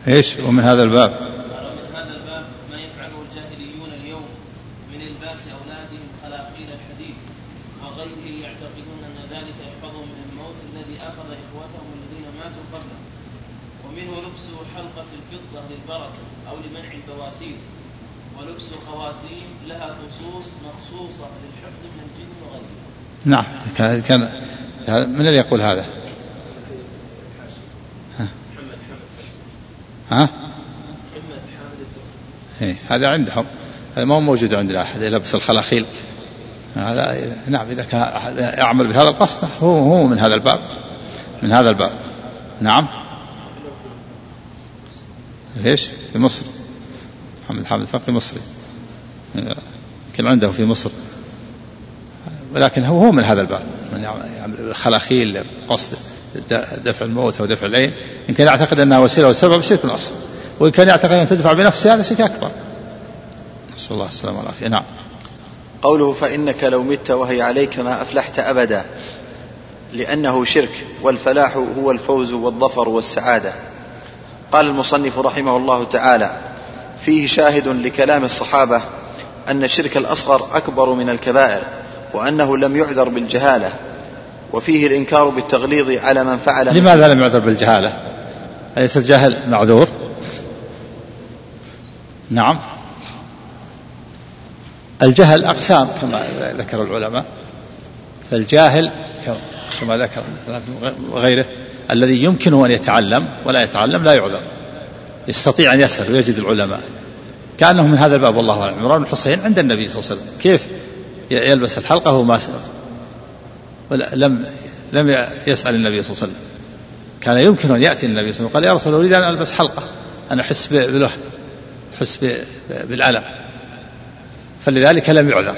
إيش؟ ومن هذا الباب ومن هذا الباب ما يفعله الجاهليون اليوم من الباس اولادهم خلاقيل الحديد وغيره يعتقدون ان ذلك يحفظهم من الموت الذي اخذ اخوتهم الذين ماتوا قبله ومنه لبس حلقه الفضه للبركه أو لمنع البواسير ولبس خواتيم لها خصوص مخصوصه للحفظ من الجن وغيره نعم كان كان من الذي يقول هذا؟ ها؟ إيه هذا عندهم. هذا ما هو موجود عند أحد يلبس الخلاخيل. هذا نعم إذا كان يعمل بهذا القصد هو هو من هذا الباب. من هذا الباب. نعم. إيش؟ في مصر. محمد حامد الفقي مصري. يمكن عنده في مصر. ولكن هو هو من هذا الباب. من الخلاخيل قصد دفع الموت أو دفع العين. إن كان يعتقد أنها وسيلة وسبب شرك أصغر وإن كان يعتقد أنها تدفع بنفسها هذا شرك أكبر. نسأل الله السلامة والعافية. نعم. قوله فإنك لو مت وهي عليك ما أفلحت أبدا لأنه شرك والفلاح هو الفوز والظفر والسعادة. قال المصنف رحمه الله تعالى فيه شاهد لكلام الصحابة أن الشرك الأصغر أكبر من الكبائر. وأنه لم يعذر بالجهالة وفيه الإنكار بالتغليظ على من فعل لماذا لم يعذر بالجهالة؟ أليس الجاهل معذور؟ نعم. الجهل أقسام كما ذكر العلماء فالجاهل كما ذكر وغيره الذي يمكنه أن يتعلم ولا يتعلم لا يعذر يستطيع أن يسأل ويجد العلماء. كأنه من هذا الباب والله أعلم. عمران بن الحصين عند النبي صلى الله عليه وسلم. كيف يلبس الحلقة وهو ما لم لم يسأل النبي صلى الله عليه وسلم. كان يمكن أن يأتي النبي صلى الله عليه وسلم قال يا رسول الله أريد أن ألبس حلقة. أنا أحس بالوهن أحس بالألم. فلذلك لم يعذر.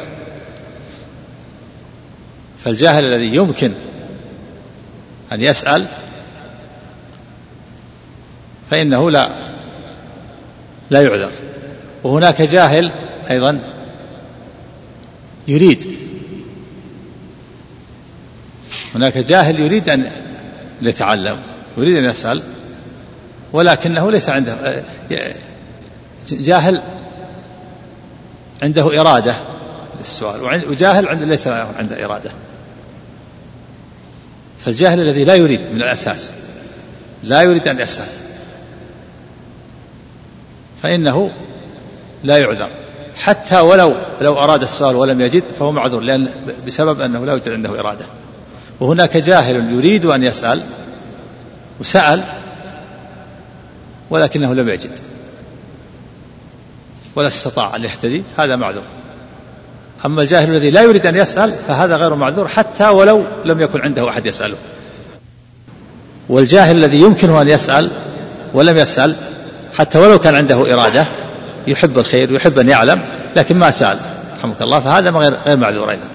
فالجاهل الذي يمكن أن يسأل فإنه لا لا يعذر. وهناك جاهل أيضا يريد. هناك جاهل يريد أن يتعلم يريد أن يسأل ولكنه ليس عنده جاهل عنده إرادة للسؤال وجاهل ليس عنده إرادة. فالجاهل الذي لا يريد من الأساس لا يريد أن يسأل فإنه لا يعذر. حتى ولو لو أراد السؤال ولم يجد فهو معذور لأن بسبب أنه لا يوجد عنده إرادة. وهناك جاهل يريد أن يسأل وسأل ولكنه لم يجد. ولا استطاع أن يهتدي هذا معذور. أما الجاهل الذي لا يريد أن يسأل فهذا غير معذور حتى ولو لم يكن عنده أحد يسأله. والجاهل الذي يمكنه أن يسأل ولم يسأل حتى ولو كان عنده إرادة يحب الخير ويحب أن يعلم لكن ما سأل. رحمك الله. فهذا غير غير معذور أيضا.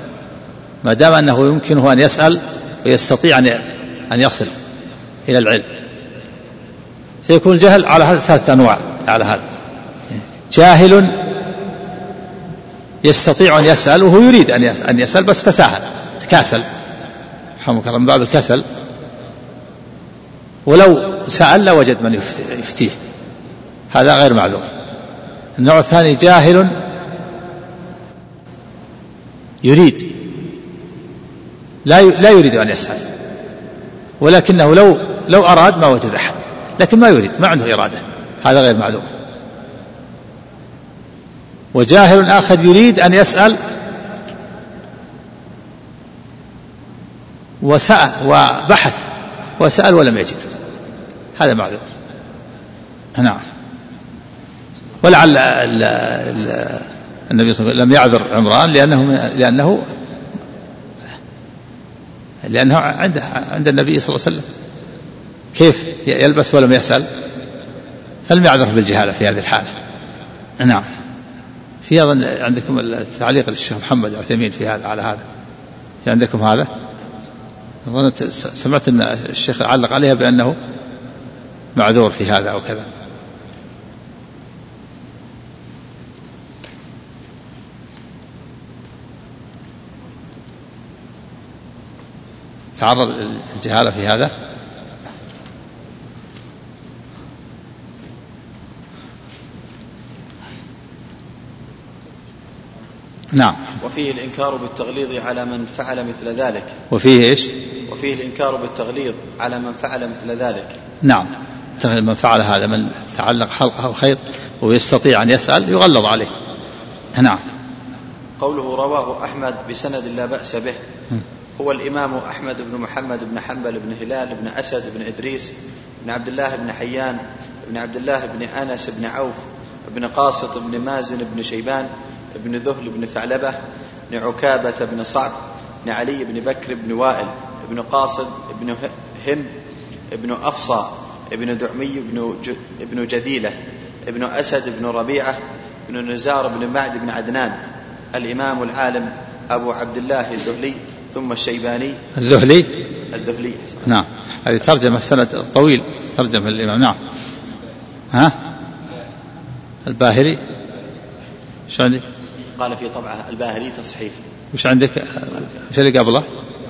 ما دام أنه يمكنه أن يسأل ويستطيع أن أن يصل إلى العلم. فيكون الجهل على هذا ثلاثة أنواع على هذا. جاهل يستطيع أن يسأل وهو يريد أن يسأل بس تساهل تكاسل. رحمك الله. من باب الكسل. ولو سأل لوجد من يفتيه. هذا غير معذور. النوع الثاني جاهل يريد. لا لا يريد أن يسأل. ولكنه لو لو أراد ما وجد أحد. لكن ما يريد ما عنده إرادة. هذا غير معذور وجاهل آخر يريد أن يسأل وسأل وبحث وسأل ولم يجد. هذا معذور نعم. ولعل النبي صلى الله عليه وسلم لم يعذر عمران لأنه لأنه لأنه عند عند النبي صلى الله عليه وسلم. كيف يلبس ولم يسأل؟ فلم يعذر بالجهالة في هذه الحالة. نعم. في أظن عندكم التعليق للشيخ محمد عثيمين في هذا على هذا. في عندكم هذا؟ أظن سمعت أن الشيخ علق عليها بأنه معذور في هذا أو كذا. تعرض الجهالة في هذا؟ نعم. وفيه الإنكار بالتغليظ على من فعل مثل ذلك. وفيه إيش؟ وفيه الإنكار بالتغليظ على من فعل مثل ذلك. نعم. من فعل هذا من تعلق حلقه أو خير ويستطيع أن يسأل يغلظ عليه. نعم. قوله رواه أحمد بسند لا بأس به. هو الإمام أحمد بن محمد بن حنبل بن هلال بن أسد بن إدريس بن عبد الله بن حيان بن عبد الله بن أنس بن عوف بن قاسط بن مازن بن شيبان بن ذهل بن ثعلبة بن عكابة بن صعب بن علي بن بكر بن وائل بن قاصد بن هند بن أفصى بن دعمي بن, بن جديلة بن أسد بن ربيعة بن نزار بن معد بن عدنان الإمام العالم أبو عبد الله الذهلي ثم الشيباني. الذهلي؟ الذهلي. نعم. هذه ترجمة سند طويل ترجمة الإمام نعم. ها؟ الباهلي؟ شو عندك؟ قال في طبعه الباهلي تصحيح. وش عندك؟ وش اللي قبله؟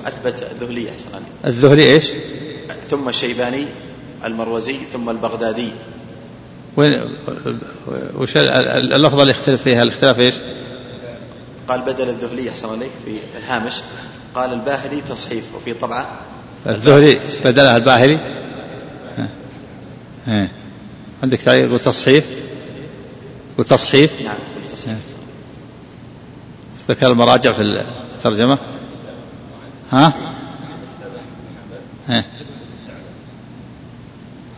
أثبت الذهلي أحسن الذهلي إيش؟ ثم الشيباني المروزي ثم البغدادي. وين؟ وش اللفظة اللي يختلف فيها؟ الاختلاف إيش؟ قال بدل الذهلي أحسن عليك في الهامش. قال الباهلي تصحيف وفي طبعة الذهلي بدلها الباهلي؟ عندك تعليق وتصحيف؟ وتصحيف؟ نعم في التصحيف. ذكر المراجع في الترجمة؟ ها؟ ها؟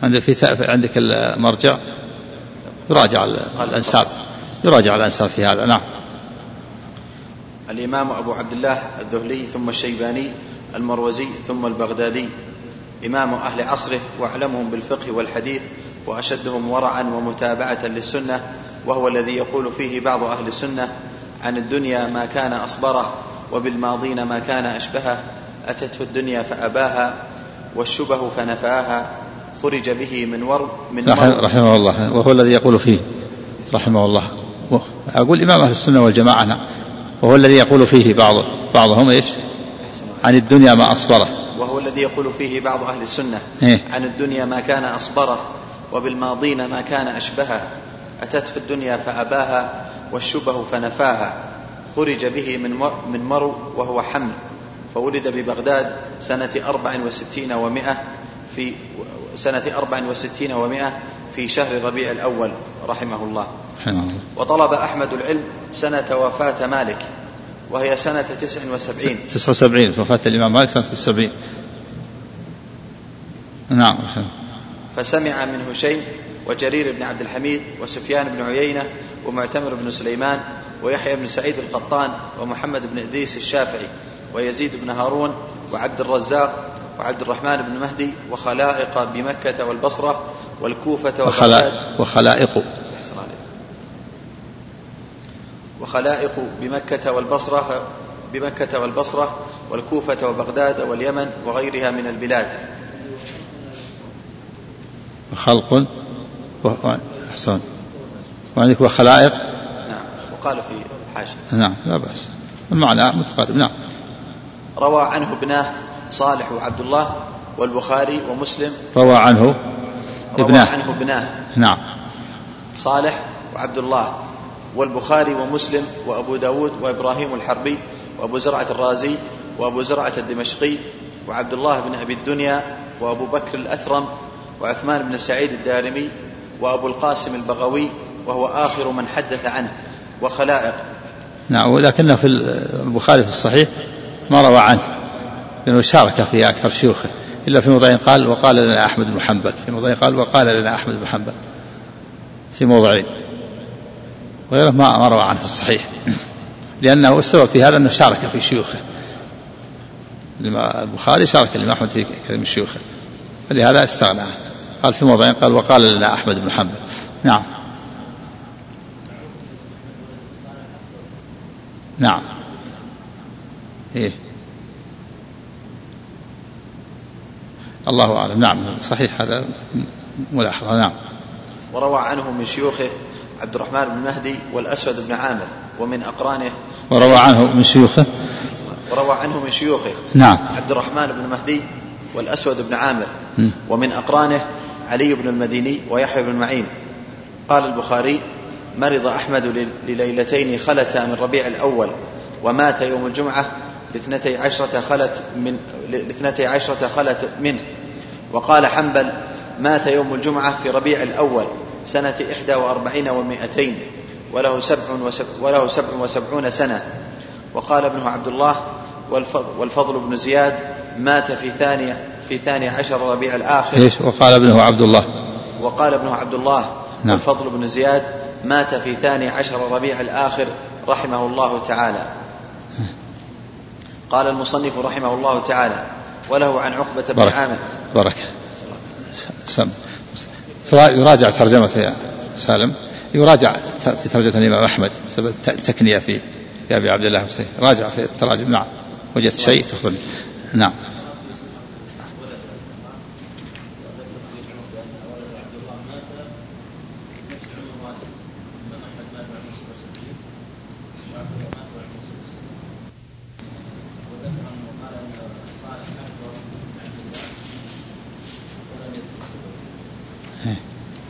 عندك في عندك المرجع؟ يراجع الأنساب. يراجع الأنساب في هذا. نعم. الإمام أبو عبد الله الذهلي ثم الشيباني المروزي ثم البغدادي. إمام أهل عصره وأعلمهم بالفقه والحديث وأشدهم ورعا ومتابعة للسنة وهو الذي يقول فيه بعض أهل السنة عن الدنيا ما كان أصبره وبالماضين ما كان أشبهه أتته الدنيا فأباها والشبه فنفاها خرج به من ور من مر رحمه الله وهو الذي يقول فيه رحمه الله. أقول إمام أهل السنة والجماعة وهو الذي يقول فيه بعض بعضهم إيش؟ عن الدنيا ما أصبره. وهو الذي يقول فيه بعض أهل السنة إيه؟ عن الدنيا ما كان أصبره وبالماضين ما كان أشبهه. أتته الدنيا فأباها والشبه فنفاها. خرج به من مر من مرو وهو حمل. فولد ببغداد سنة أربع وستين ومائة في سنة أربع وستين ومائة في شهر ربيع الأول رحمه الله. رحمه الله. وطلب أحمد العلم سنة وفاة مالك وهي سنة تسع وسبعين. تسعة وسبعين وفاة الإمام مالك سنة السبعين. نعم. رحمه فسمع منه شيء وجرير بن عبد الحميد وسفيان بن عيينة ومعتمر بن سليمان ويحيى بن سعيد القطان ومحمد بن إدريس الشافعي ويزيد بن هارون وعبد الرزاق وعبد الرحمن بن مهدي وخلائق بمكة والبصرة والكوفة وخلائق. وخلائق. وخلائق بمكة والبصرة بمكة والبصرة والكوفة وبغداد واليمن وغيرها من البلاد. خلق. و- أحسن. وعندك وخلائق نعم. وقال في الحاشية نعم لا بأس. المعنى متقارب. نعم. روى عنه ابناه صالح وعبد الله والبخاري ومسلم. روى عنه روى ابناه عنه ابناه نعم. صالح وعبد الله. والبخاري ومسلم وأبو داود وإبراهيم الحربي وأبو زرعة الرازي وأبو زرعة الدمشقي وعبد الله بن أبي الدنيا وأبو بكر الأثرم وعثمان بن سعيد الدارمي وأبو القاسم البغوي وهو آخر من حدث عنه وخلائق. نعم ولكنه في البخاري في الصحيح ما روى عنه لأنه شارك في أكثر شيوخه إلا في موضعين قال وقال لنا أحمد بن حنبل في موضعين قال وقال لنا أحمد بن حنبل في موضعين. وغيره ما روى عنه في الصحيح. لأنه السبب في هذا أنه شارك في شيوخه. البخاري شارك الإمام أحمد في كلام شيوخه. فلهذا استغنى. عنه. قال في موضعين قال وقال لنا أحمد بن حنبل. نعم. نعم. إيه. الله أعلم. نعم. صحيح هذا ملاحظة. نعم. وروى عنه من شيوخه عبد الرحمن بن مهدي والأسود بن عامر ومن أقرانه وروى عنه من شيوخه؟ وروى عنه من شيوخه. نعم. عبد الرحمن بن مهدي والأسود بن عامر م. ومن أقرانه علي بن المديني ويحيى بن معين. قال البخاري مرض أحمد لل- لليلتين خلتا من ربيع الأول ومات يوم الجمعة لاثنتي عشرة خلت من لاثنتي عشرة خلت منه. وقال حنبل مات يوم الجمعة في ربيع الأول سنة إحدى وأربعين ومائتين وله سبع, وسب وله سبع وسبعون سنة. وقال ابنه عبد الله والفضل, والفضل بن زياد مات في ثاني في ثاني عشر ربيع الآخر. إيش؟ وقال ابنه عبد الله وقال ابنه عبد الله نعم. والفضل بن زياد مات في ثاني عشر ربيع الآخر رحمه الله تعالى. قال المصنف رحمه الله تعالى وله عن عقبة بن عامر. بارك. س- سم. يراجع ترجمة يا سالم يراجع في ترجمة الإمام أحمد بسبب الت- التكنية في أبي عبد الله راجع في التراجم نعم وجدت شيء تخبرني. نعم.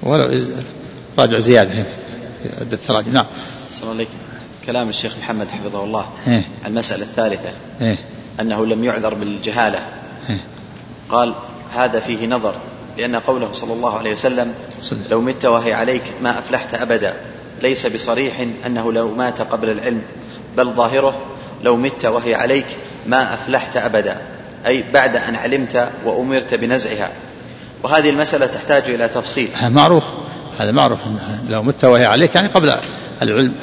ولو راجع زيادة. في عدة تراجم نعم. صلى الله عليك كلام الشيخ محمد حفظه الله. إيه. المسألة الثالثة. إيه. أنه لم يعذر بالجهالة. إيه. قال هذا فيه نظر لأن قوله صلى الله عليه وسلم. لو مت وهي عليك ما أفلحت أبدا. ليس بصريح أنه لو مات قبل العلم بل ظاهره لو مت وهي عليك ما أفلحت أبدا. أي بعد أن علمت وأمرت بنزعها. وهذه المسألة تحتاج إلى تفصيل. هذا معروف. هذا معروف. لو مت وهي عليك يعني قبل العلم.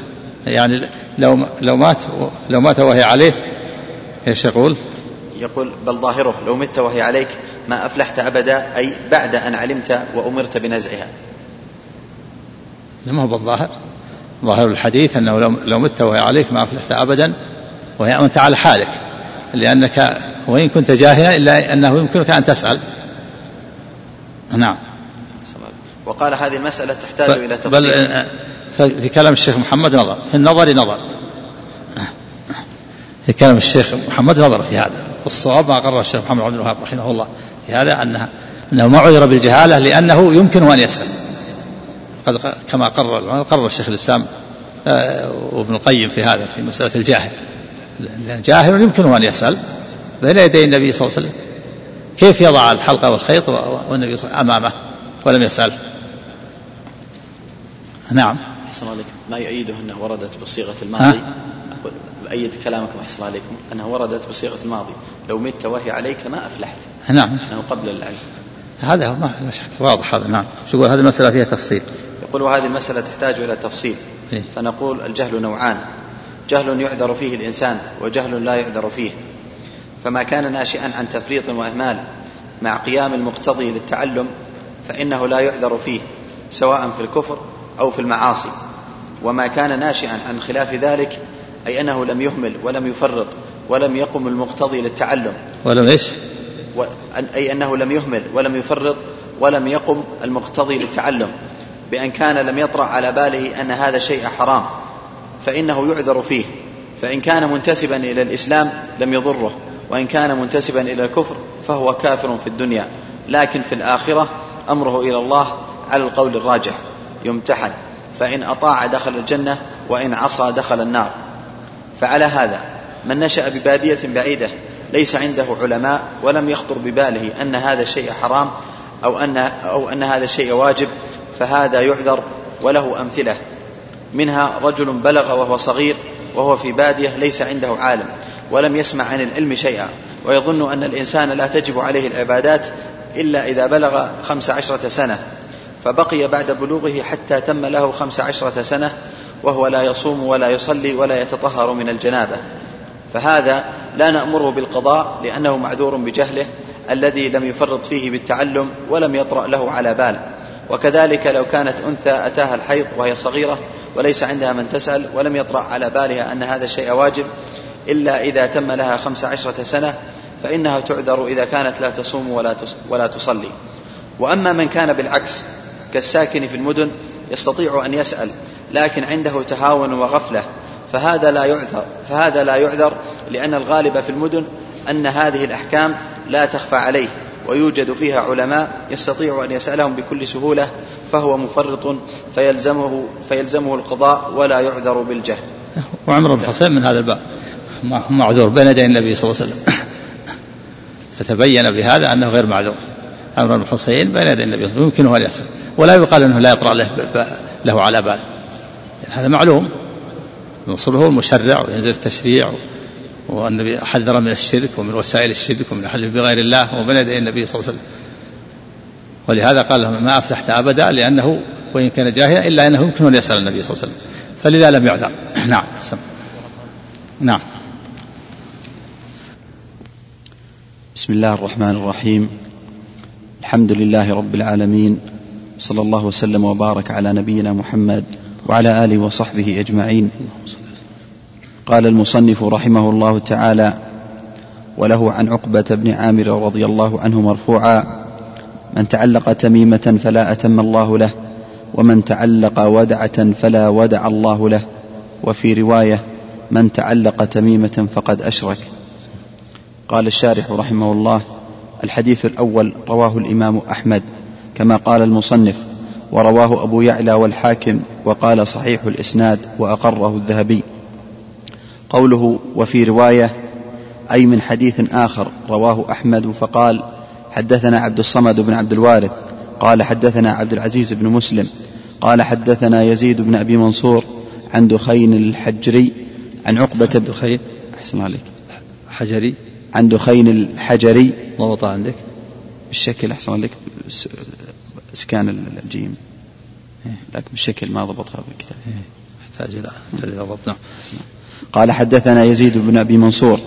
يعني لو لو مات لو مات وهي عليه إيش يقول؟ يقول بل ظاهره لو مت وهي عليك ما أفلحت أبدا أي بعد أن علمت وأمرت بنزعها. ما هو بالظاهر. ظاهر الحديث أنه لو لو مت وهي عليك ما أفلحت أبدا وأنت على حالك. لأنك وإن كنت جاهلا إلا أنه يمكنك أن تسأل. نعم. وقال هذه المسألة تحتاج إلى تفصيل. بل آه، في كلام الشيخ محمد نظر. في النظر نظر. في كلام الشيخ محمد نظر في هذا. والصواب ما قرر الشيخ محمد عبد الوهاب رحمه الله في هذا أنها أنه ما عذر بالجهالة لأنه يمكن أن يسأل. قد كما قرر قرر الشيخ الإسلام آه، وابن القيم في هذا في مسألة الجاهل. لأن جاهل يمكن أن يسأل بين يدي النبي صلى الله عليه وسلم. كيف يضع الحلقة والخيط والنبي صلى أمامه ولم يسأل؟ نعم. أحسن عليكم. ما يؤيده أنه وردت بصيغة الماضي؟ أيد كلامكم أحسن عليكم. أنها وردت بصيغة الماضي. لو مت وهي عليك ما أفلحت. نعم. أنه قبل العلم. هذا هو ما لا شك. واضح هذا نعم. شو هذه المسألة فيها تفصيل. يقول وهذه المسألة تحتاج إلى تفصيل. إيه؟ فنقول الجهل نوعان. جهل يعذر فيه الإنسان وجهل لا يعذر فيه. فما كان ناشئا عن تفريط وإهمال مع قيام المقتضي للتعلم فإنه لا يعذر فيه سواء في الكفر أو في المعاصي. وما كان ناشئا عن خلاف ذلك أي أنه لم يهمل ولم يفرط ولم يقم المقتضي للتعلم. ولم إيش؟ و... أي أنه لم يهمل ولم يفرط ولم يقم المقتضي للتعلم. بأن كان لم يطرأ على باله أن هذا شيء حرام فإنه يعذر فيه. فإن كان منتسبا إلى الإسلام لم يضره. وإن كان منتسبا إلى الكفر فهو كافر في الدنيا لكن في الآخرة أمره إلى الله على القول الراجح يمتحن. فإن أطاع دخل الجنة وإن عصى دخل النار. فعلى هذا من نشأ ببادية بعيدة ليس عنده علماء ولم يخطر بباله أن هذا الشيء حرام أو أن, أو أن هذا الشيء واجب فهذا يعذر وله أمثلة. منها رجل بلغ وهو صغير وهو في بادية ليس عنده عالم. ولم يسمع عن العلم شيئا ويظن أن الإنسان لا تجب عليه العبادات إلا إذا بلغ خمس عشرة سنة. فبقي بعد بلوغه حتى تم له خمس عشرة سنة وهو لا يصوم ولا يصلي ولا يتطهر من الجنابة. فهذا لا نأمره بالقضاء لأنه معذور بجهله الذي لم يفرط فيه بالتعلم ولم يطرأ له على بال. وكذلك لو كانت أنثى أتاها الحيض وهي صغيرة وليس عندها من تسأل ولم يطرأ على بالها أن هذا الشيء واجب إلا إذا تم لها خمس عشرة سنة فإنها تعذر إذا كانت لا تصوم ولا ولا تصلي وأما من كان بالعكس كالساكن في المدن يستطيع أن يسأل لكن عنده تهاون وغفلة فهذا لا يعذر فهذا لا يعذر لأن الغالب في المدن أن هذه الأحكام لا تخفى عليه ويوجد فيها علماء يستطيع أن يسألهم بكل سهولة فهو مفرط فيلزمه فيلزمه القضاء ولا يعذر بالجهل. وعمر بن من هذا الباب معذور بين يدي النبي صلى الله عليه وسلم. فتبين بهذا أنه غير معذور. عمرو بن بين يدي النبي صلى الله عليه وسلم يمكنه أن يسأل ولا يقال أنه لا يطرأ له, له على بال. يعني هذا معلوم. هو المشرع وينزل التشريع والنبي حذر من الشرك ومن وسائل الشرك ومن الحلف بغير الله وبين يدي النبي صلى الله عليه وسلم. ولهذا قال له ما أفلحت أبدا لأنه وإن كان جاهلا إلا أنه يمكن أن يسأل النبي صلى الله عليه وسلم. فلذا لم يعذر. نعم. سم. نعم. بسم الله الرحمن الرحيم. الحمد لله رب العالمين. صلى الله وسلم وبارك على نبينا محمد وعلى آله وصحبه أجمعين. قال المصنف رحمه الله تعالى وله عن عقبة بن عامر رضي الله عنه مرفوعا من تعلق تميمة فلا أتم الله له ومن تعلق ودعة فلا ودع الله له وفي رواية من تعلق تميمة فقد أشرك قال الشارح رحمه الله الحديث الأول رواه الإمام أحمد كما قال المصنف ورواه أبو يعلى والحاكم وقال صحيح الإسناد وأقره الذهبي. قوله وفي رواية أي من حديث آخر رواه أحمد فقال حدثنا عبد الصمد بن عبد الوارث قال حدثنا عبد العزيز بن مسلم قال حدثنا يزيد بن أبي منصور عن دخين الحجري عن عقبة بن دخين أحسن عليك حجري؟ عن دخين الحجري. ضبط عندك. بالشكل أحسن لك. إسكان الجيم. لكن بالشكل ما ضبطها بالكتاب. يحتاج إلى إلى ضبط. نعم. قال حدثنا يزيد بن أبي منصور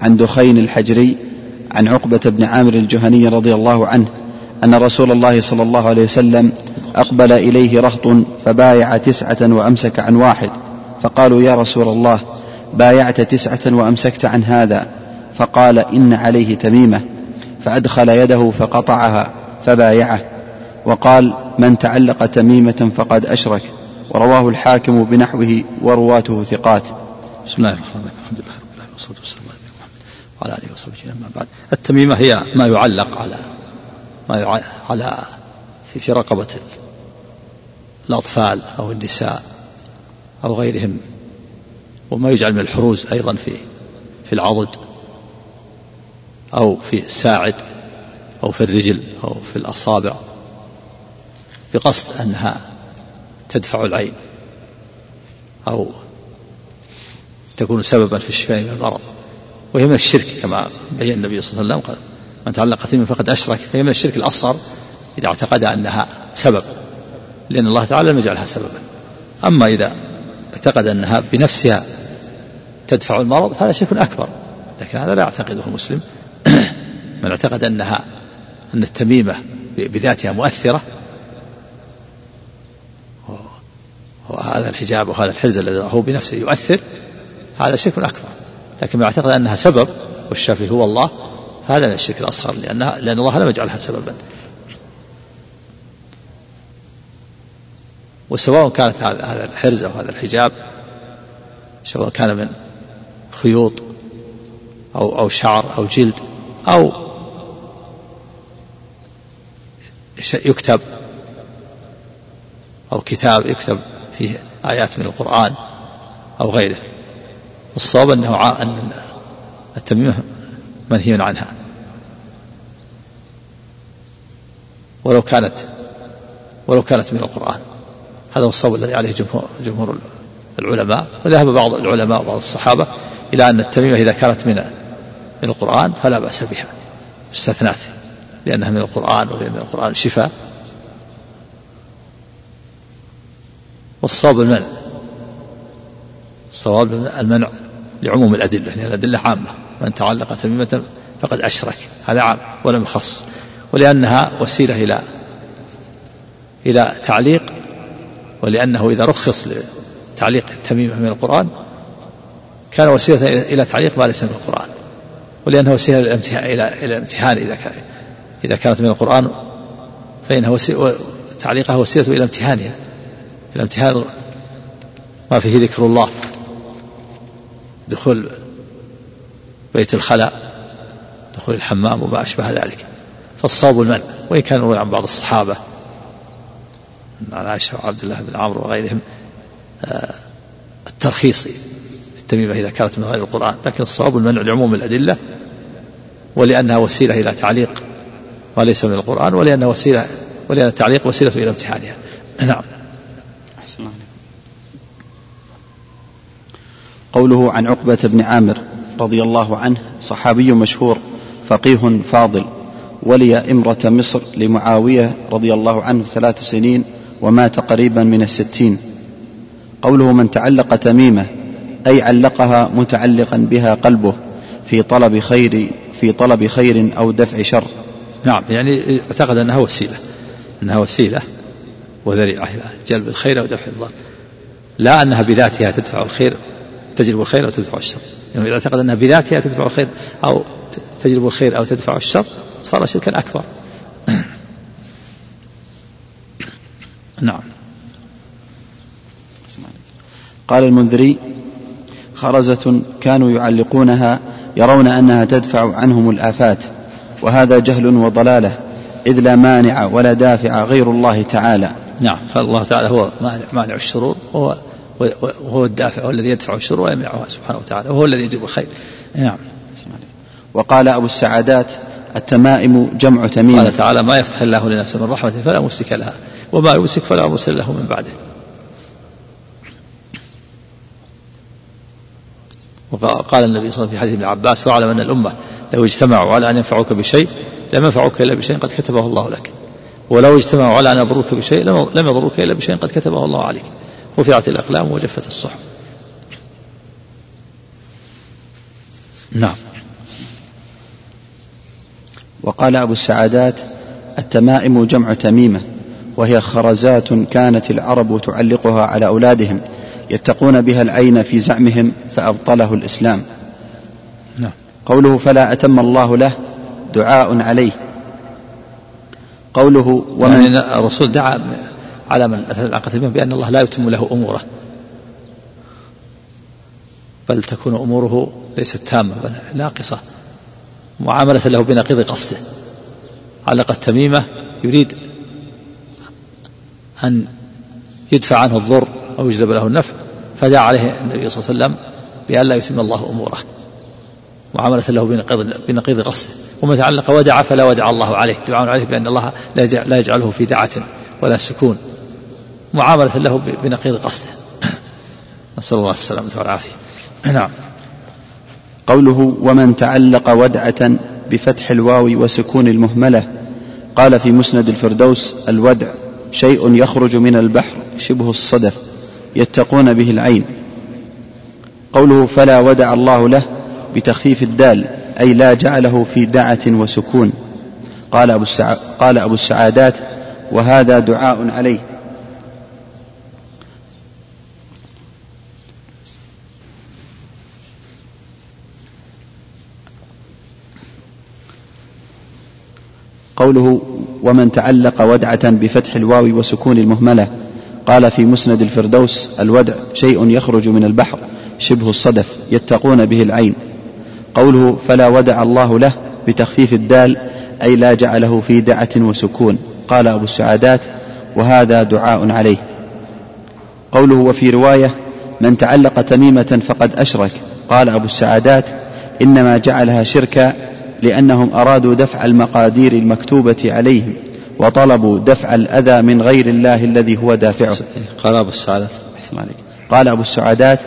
عن دخين الحجري عن عقبة بن عامر الجهني رضي الله عنه أن رسول الله صلى الله عليه وسلم أقبل إليه رهط فبايع تسعة وأمسك عن واحد. فقالوا يا رسول الله بايعت تسعة وأمسكت عن هذا. فقال إن عليه تميمة فأدخل يده فقطعها فبايعه وقال من تعلق تميمة فقد أشرك ورواه الحاكم بنحوه ورواته ثقات. بسم الله الرحمن الرحيم الحمد لله رب العالمين والصلاة والسلام على نبينا محمد وعلى آله وصحبه أما بعد. التميمة هي ما يعلق على ما يعلق على في, في رقبة الأطفال أو النساء أو غيرهم وما يجعل من الحروز أيضا في في العضد. أو في الساعد أو في الرجل أو في الأصابع بقصد أنها تدفع العين أو تكون سببا في الشفاء من المرض وهي من الشرك كما بين النبي صلى الله عليه وسلم قال من تعلق تميما فقد أشرك فهي من الشرك الأصغر إذا اعتقد أنها سبب لأن الله تعالى لم يجعلها سببا. أما إذا اعتقد أنها بنفسها تدفع المرض فهذا شرك أكبر لكن هذا لا يعتقده المسلم من اعتقد أنها أن التميمة بذاتها مؤثرة. وهذا الحجاب وهذا الحرز الذي هو بنفسه يؤثر هذا شرك أكبر. لكن من اعتقد أنها سبب والشافي هو الله فهذا من الشرك الأصغر لأنها لأن الله لم يجعلها سببا. وسواء كانت هذا الحرز أو هذا الحجاب سواء كان من خيوط أو أو شعر أو جلد أو يكتب أو كتاب يكتب فيه آيات من القرآن أو غيره. والصواب أنه أن التميمة منهي عنها. ولو كانت ولو كانت من القرآن. هذا هو الصواب الذي عليه جمهور, جمهور العلماء. وذهب بعض العلماء وبعض الصحابة إلى أن التميمة إذا كانت من من القرآن فلا بأس بها استثنات لأنها من القرآن ولأن القرآن شفاء. والصواب المنع الصواب المنع لعموم الأدلة لأن الأدلة عامة من تعلق تميمة فقد أشرك هذا عام ولم يخص ولأنها وسيلة إلى إلى تعليق ولأنه إذا رخص لتعليق التميمة من القرآن كان وسيلة إلى تعليق ما ليس من القرآن. ولأنها وسيلة إلى إلى الامتحان إذا كان إذا كانت من القرآن فإنها وسيلة تعليقها وسيلة إلى امتحانها إلى امتحان ما فيه ذكر الله دخول بيت الخلاء دخول الحمام وما أشبه ذلك. فالصواب المنع وإن كان عن بعض الصحابة عن عائشة وعبد الله بن عمرو وغيرهم آه، الترخيص التميمة إذا كانت من غير القرآن لكن الصواب المنع لعموم الأدلة ولأنها وسيلة إلى تعليق ما ليس من القرآن ولأنها وسيلة ولأن التعليق وسيلة إلى امتحانها. نعم. أحسن قوله عن عقبة بن عامر رضي الله عنه صحابي مشهور فقيه فاضل ولي إمرة مصر لمعاوية رضي الله عنه ثلاث سنين ومات قريبا من الستين. قوله من تعلق تميمة أي علقها متعلقا بها قلبه في طلب خير في طلب خير أو دفع شر. نعم يعني أعتقد أنها وسيلة أنها وسيلة وذريعة إلى جلب الخير أو دفع الضر. لا أنها بذاتها تدفع الخير تجلب الخير أو تدفع الشر. يعني إذا أعتقد أنها بذاتها تدفع الخير أو تجلب الخير أو تدفع الشر صار شركا أكبر. نعم. قال المنذري خرزة كانوا يعلقونها يرون أنها تدفع عنهم الآفات وهذا جهل وضلالة إذ لا مانع ولا دافع غير الله تعالى. نعم فالله تعالى هو مانع, مانع الشرور وهو وهو الدافع هو الذي يدفع الشرور ويمنعها سبحانه وتعالى وهو الذي يجيب الخير. نعم. وقال أبو السعادات التمائم جمع تميم. قال تعالى ما يفتح الله للناس من رحمة فلا ممسك لها وما يمسك فلا مرسل له من بعده. وقال النبي صلى الله عليه وسلم في حديث ابن عباس واعلم أن الأمة لو اجتمعوا على أن ينفعوك بشيء لم ينفعوك إلا بشيء قد كتبه الله لك. ولو اجتمعوا على أن يضروك بشيء لم يضروك إلا بشيء قد كتبه الله عليك. رفعت الأقلام وجفت الصحف. نعم. وقال أبو السعادات التمائم جمع تميمة وهي خرزات كانت العرب تعلقها على أولادهم يتقون بها العين في زعمهم فأبطله الإسلام. نعم. قوله فلا أتم الله له دعاء عليه. قوله ومن يعني الرسول دعا على من؟ أتى العقد بأن الله لا يتم له أموره. بل تكون أموره ليست تامة بل ناقصة. معاملة له بنقيض قصده. علق التميمة يريد أن يدفع عنه الضر. أو يجلب له النفع. فدعا عليه النبي صلى الله عليه وسلم بأن لا يتم الله أموره معاملة له بنقيض بنقيض قصده ومن تعلق ودع فلا ودع الله عليه. دعاء عليه بأن الله لا يجعله في دعة ولا سكون. معاملة له بنقيض قصده نسأل الله السلامة والعافية. نعم. قوله ومن تعلق ودعة بفتح الواو وسكون المهملة قال في مسند الفردوس الودع شيء يخرج من البحر شبه الصدف يتقون به العين. قوله فلا ودع الله له بتخفيف الدال أي لا جعله في دعة وسكون. قال أبو, السع... قال أبو السعادات وهذا دعاء عليه. قوله ومن تعلق ودعة بفتح الواو وسكون المهملة. قال في مسند الفردوس الودع شيء يخرج من البحر شبه الصدف يتقون به العين. قوله فلا ودع الله له بتخفيف الدال أي لا جعله في دعة وسكون قال أبو السعادات وهذا دعاء عليه. قوله وفي رواية من تعلق تميمة فقد أشرك قال أبو السعادات إنما جعلها شركا لأنهم أرادوا دفع المقادير المكتوبة عليهم وطلبوا دفع الأذى من غير الله الذي هو دافعه. قال أبو السعادات قال أبو السعادات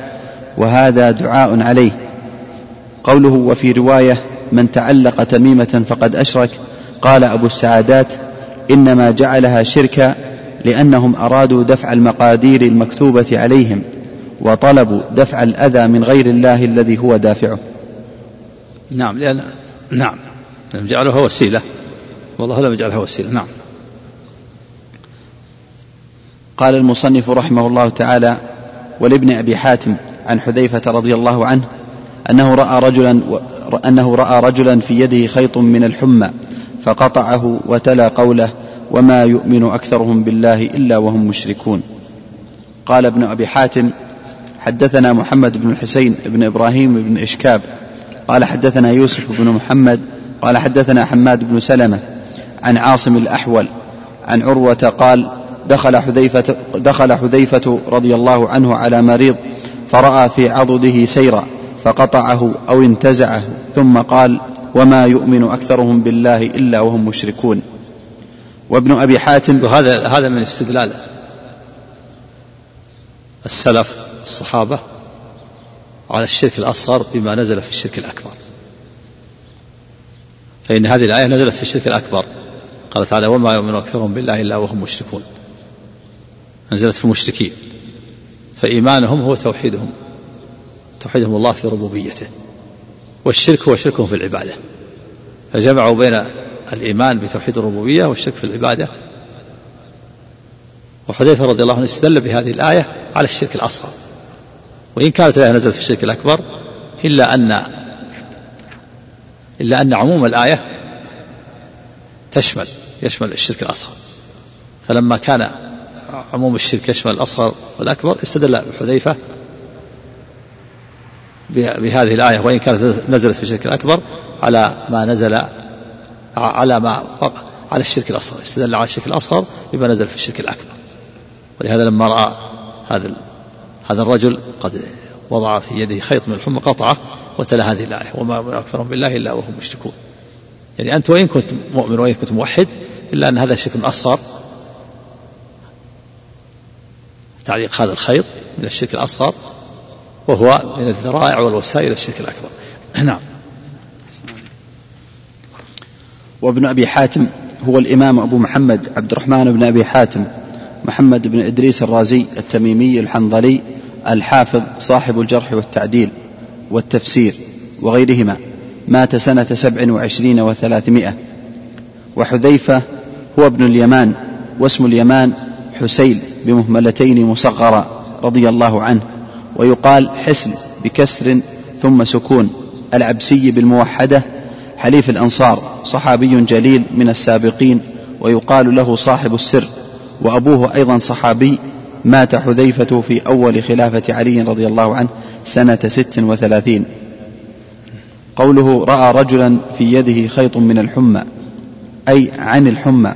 وهذا دعاء عليه. قوله وفي رواية من تعلق تميمة فقد أشرك قال أبو السعادات إنما جعلها شركا لأنهم أرادوا دفع المقادير المكتوبة عليهم وطلبوا دفع الأذى من غير الله الذي هو دافعه. نعم لأن نعم لم جعلها وسيلة. والله لم يجعلها وسيلة. نعم. قال المصنف رحمه الله تعالى ولابن أبي حاتم عن حذيفة رضي الله عنه أنه رأى رجلا أنه رأى رجلا في يده خيط من الحمى فقطعه وتلا قوله وما يؤمن أكثرهم بالله إلا وهم مشركون. قال ابن أبي حاتم حدثنا محمد بن الحسين بن إبراهيم بن إشكاب قال حدثنا يوسف بن محمد قال حدثنا حماد بن سلمة عن عاصم الأحول عن عروة قال دخل حذيفة دخل حذيفة رضي الله عنه على مريض فرأى في عضده سيرا فقطعه أو انتزعه ثم قال وما يؤمن أكثرهم بالله إلا وهم مشركون. وابن أبي حاتم وهذا هذا من استدلال السلف الصحابة على الشرك الأصغر بما نزل في الشرك الأكبر. فإن هذه الآية نزلت في الشرك الأكبر. قال تعالى وما يؤمن أكثرهم بالله إلا وهم مشركون. نزلت في المشركين. فإيمانهم هو توحيدهم. توحيدهم الله في ربوبيته. والشرك هو شركهم في العبادة. فجمعوا بين الإيمان بتوحيد الربوبية والشرك في العبادة. وحذيفة رضي الله عنه استدل بهذه الآية على الشرك الأصغر. وإن كانت الآية نزلت في الشرك الأكبر إلا أن إلا أن عموم الآية تشمل يشمل الشرك الأصغر. فلما كان عموم الشرك يشمل الأصغر والأكبر استدل حذيفة بهذه الآية وإن كانت نزلت في الشرك الأكبر على ما نزل على ما على الشرك الأصغر استدل على الشرك الأصغر بما نزل في الشرك الأكبر. ولهذا لما رأى هذا هذا الرجل قد وضع في يده خيط من الحمى قطعة وتلا هذه الآية وما أكثرهم بالله إلا وهم مشركون. يعني أنت وإن كنت مؤمن وإن كنت موحد إلا أن هذا شرك أصغر تعليق هذا الخيط من الشرك الأصغر وهو من الذرائع والوسائل الشرك الأكبر. نعم. وابن أبي حاتم هو الإمام أبو محمد عبد الرحمن بن أبي حاتم محمد بن إدريس الرازي التميمي الحنظلي الحافظ صاحب الجرح والتعديل والتفسير وغيرهما مات سنة سبع وعشرين وثلاثمائة. وحذيفة هو ابن اليمان واسم اليمان حسيل بمهملتين مصغرا رضي الله عنه ويقال حسن بكسر ثم سكون العبسي بالموحدة حليف الأنصار صحابي جليل من السابقين ويقال له صاحب السر وأبوه أيضا صحابي مات حذيفة في أول خلافة علي رضي الله عنه سنة ست وثلاثين. قوله رأى رجلا في يده خيط من الحمى أي عن الحمى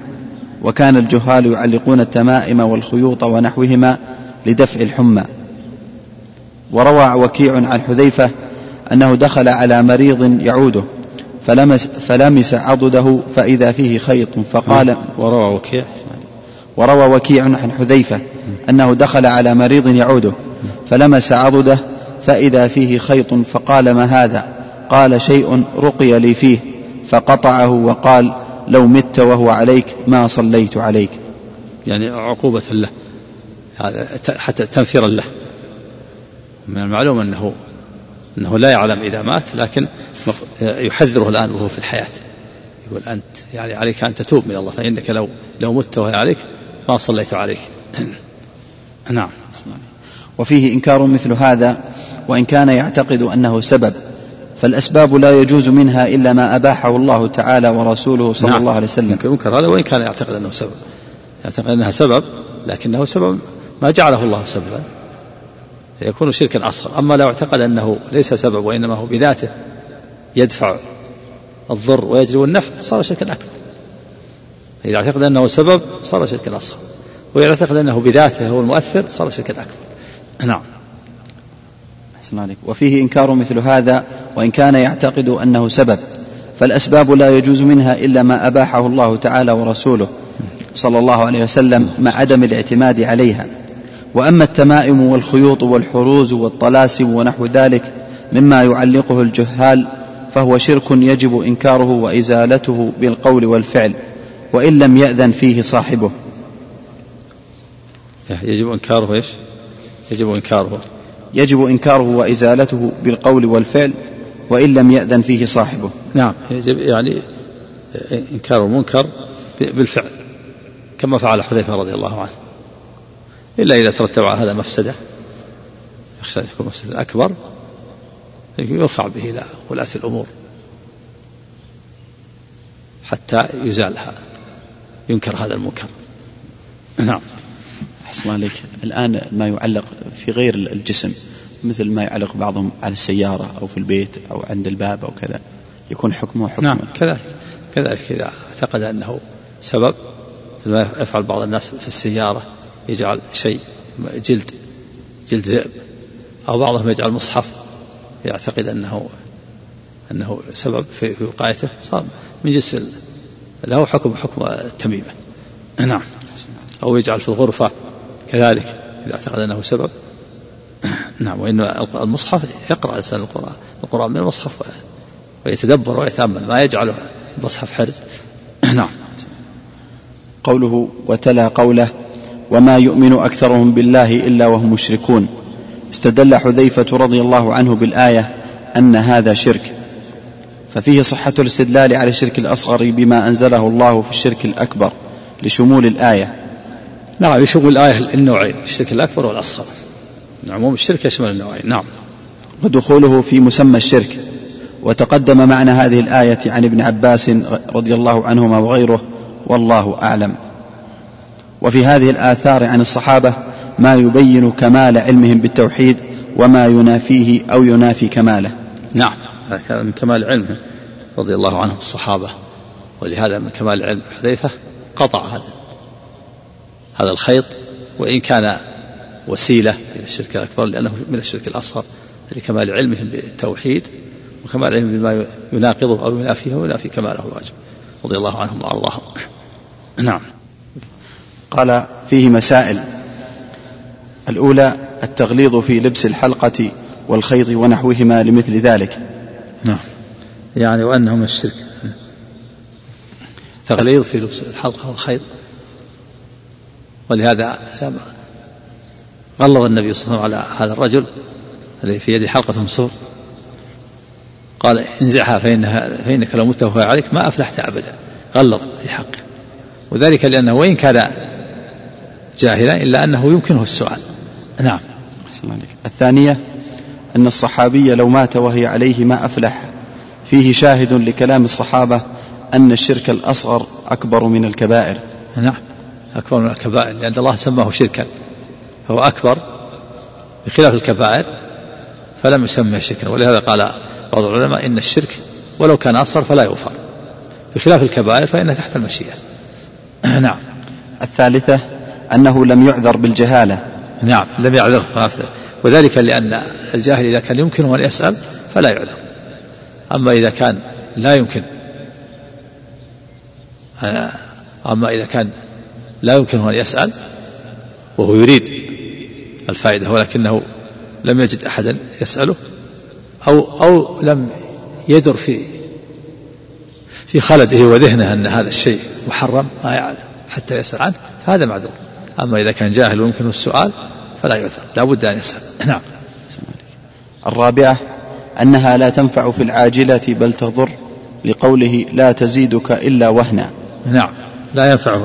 وكان الجهال يعلقون التمائم والخيوط ونحوهما لدفع الحمى. وروى وكيع عن حذيفة أنه دخل على مريض يعوده فلمس, فلمس عضده فإذا فيه خيط فقال وروى وكيع. وروى وكيع عن حذيفة أنه دخل على مريض يعوده فلمس عضده فإذا فيه خيط فقال ما هذا؟ قال شيء رقي لي فيه فقطعه وقال لو مت وهو عليك ما صليت عليك. يعني عقوبة له حتى تنفيرا له. من المعلوم أنه أنه لا يعلم إذا مات لكن يحذره الآن وهو في الحياة. يقول أنت يعني عليك أن تتوب من الله فإنك لو لو مت وهي عليك ما صليت عليك. نعم. وفيه إنكار مثل هذا وإن كان يعتقد أنه سبب. فالأسباب لا يجوز منها إلا ما أباحه الله تعالى ورسوله صلى نعم. الله عليه وسلم. ينكر هذا وإن كان يعتقد أنه سبب. يعتقد أنها سبب لكنه سبب ما جعله الله سببا. يكون شركا أصغر. أما لو اعتقد أنه ليس سبب وإنما هو بذاته يدفع الضر ويجلب النفع صار شركا أكبر. إذا اعتقد أنه سبب صار شركا أصغر. وإذا اعتقد أنه بذاته هو المؤثر صار شركا أكبر. نعم. عليك. وفيه إنكار مثل هذا وإن كان يعتقد أنه سبب. فالأسباب لا يجوز منها إلا ما أباحه الله تعالى ورسوله صلى الله عليه وسلم مع عدم الاعتماد عليها. وأما التمائم والخيوط والحروز والطلاسم ونحو ذلك مما يعلقه الجهال فهو شرك يجب إنكاره وإزالته بالقول والفعل وإن لم يأذن فيه صاحبه. يجب إنكاره إيش؟ يجب إنكاره. يجب إنكاره وإزالته بالقول والفعل وإن لم يأذن فيه صاحبه. نعم يجب يعني إنكار المنكر بالفعل كما فعل حذيفة رضي الله عنه. إلا إذا ترتب على هذا مفسدة يخشى يكون مفسدة أكبر يرفع به إلى ولاة الأمور حتى يزالها ينكر هذا المنكر. نعم. أحسن عليك الآن ما يعلق في غير الجسم مثل ما يعلق بعضهم على السيارة أو في البيت أو عند الباب أو كذا. يكون حكمه حكم نعم كذلك كذلك إذا اعتقد أنه سبب ما يفعل بعض الناس في السيارة يجعل شيء جلد جلد ذئب أو بعضهم يجعل مصحف يعتقد أنه أنه سبب في وقايته صار من جنس له حكم حكم التميمة نعم. أو يجعل في الغرفة كذلك إذا اعتقد أنه سبب. نعم وإن المصحف يقرأ الإنسان القرآن القرآن من المصحف ويتدبر ويتأمل ما يجعله المصحف حرز. نعم. قوله وتلا قوله وما يؤمن أكثرهم بالله إلا وهم مشركون. استدل حذيفة رضي الله عنه بالآية أن هذا شرك. ففيه صحة الاستدلال على الشرك الأصغر بما أنزله الله في الشرك الأكبر لشمول الآية. نعم يشمل الآية النوعين الشرك الأكبر والأصغر. عموم الشرك يشمل النوعين. نعم. ودخوله في مسمى الشرك. وتقدم معنى هذه الآية عن ابن عباس رضي الله عنهما وغيره والله أعلم. وفي هذه الآثار عن الصحابة ما يبين كمال علمهم بالتوحيد وما ينافيه أو ينافي كماله. نعم. هذا من كمال علمه رضي الله عنهم الصحابة. ولهذا من كمال علم حذيفة قطع هذا. هذا الخيط وإن كان وسيلة إلى الشرك الأكبر لأنه من الشرك الأصغر لكمال علمهم بالتوحيد وكمال علمهم بما يناقضه أو ينافيه وينافي كماله الواجب. رضي الله عنهم وأرضاهم. نعم. قال فيه مسائل. الأولى التغليظ في لبس الحلقة والخيط ونحوهما لمثل ذلك. نعم. يعني وأنه من الشرك. تغليظ في لبس الحلقة والخيط. ولهذا غلظ النبي صلى الله عليه وسلم على هذا الرجل الذي في يده حلقة من صور قال انزعها فإنها فإنك لو مت وهو عليك ما أفلحت أبدا. غلظ في حقه. وذلك لأنه وإن كان جاهلا إلا أنه يمكنه السؤال. نعم. الثانية أن الصحابي لو مات وهي عليه ما أفلح. فيه شاهد لكلام الصحابة أن الشرك الأصغر أكبر من الكبائر. نعم. أكبر من الكبائر لأن الله سماه شركا. فهو أكبر بخلاف الكبائر فلم يسمى شركا. ولهذا قال بعض العلماء إن الشرك ولو كان أصغر فلا يغفر. بخلاف الكبائر فإنها تحت المشيئة. نعم. الثالثة أنه لم يعذر بالجهالة. نعم لم يعذر. وذلك لأن الجاهل إذا كان يمكنه أن يسأل فلا يعذر. أما إذا كان لا يمكن أما إذا كان لا يمكنه أن يسأل وهو يريد الفائدة ولكنه لم يجد أحدا يسأله أو أو لم يدر في في خلده وذهنه أن هذا الشيء محرم ما يعلم حتى يسأل عنه فهذا معذور. أما إذا كان جاهل ويمكنه السؤال فلا يعذر لا بد أن يسأل. نعم. الرابعة أنها لا تنفع في العاجلة بل تضر لقوله لا تزيدك إلا وهنا. نعم. لا ينفع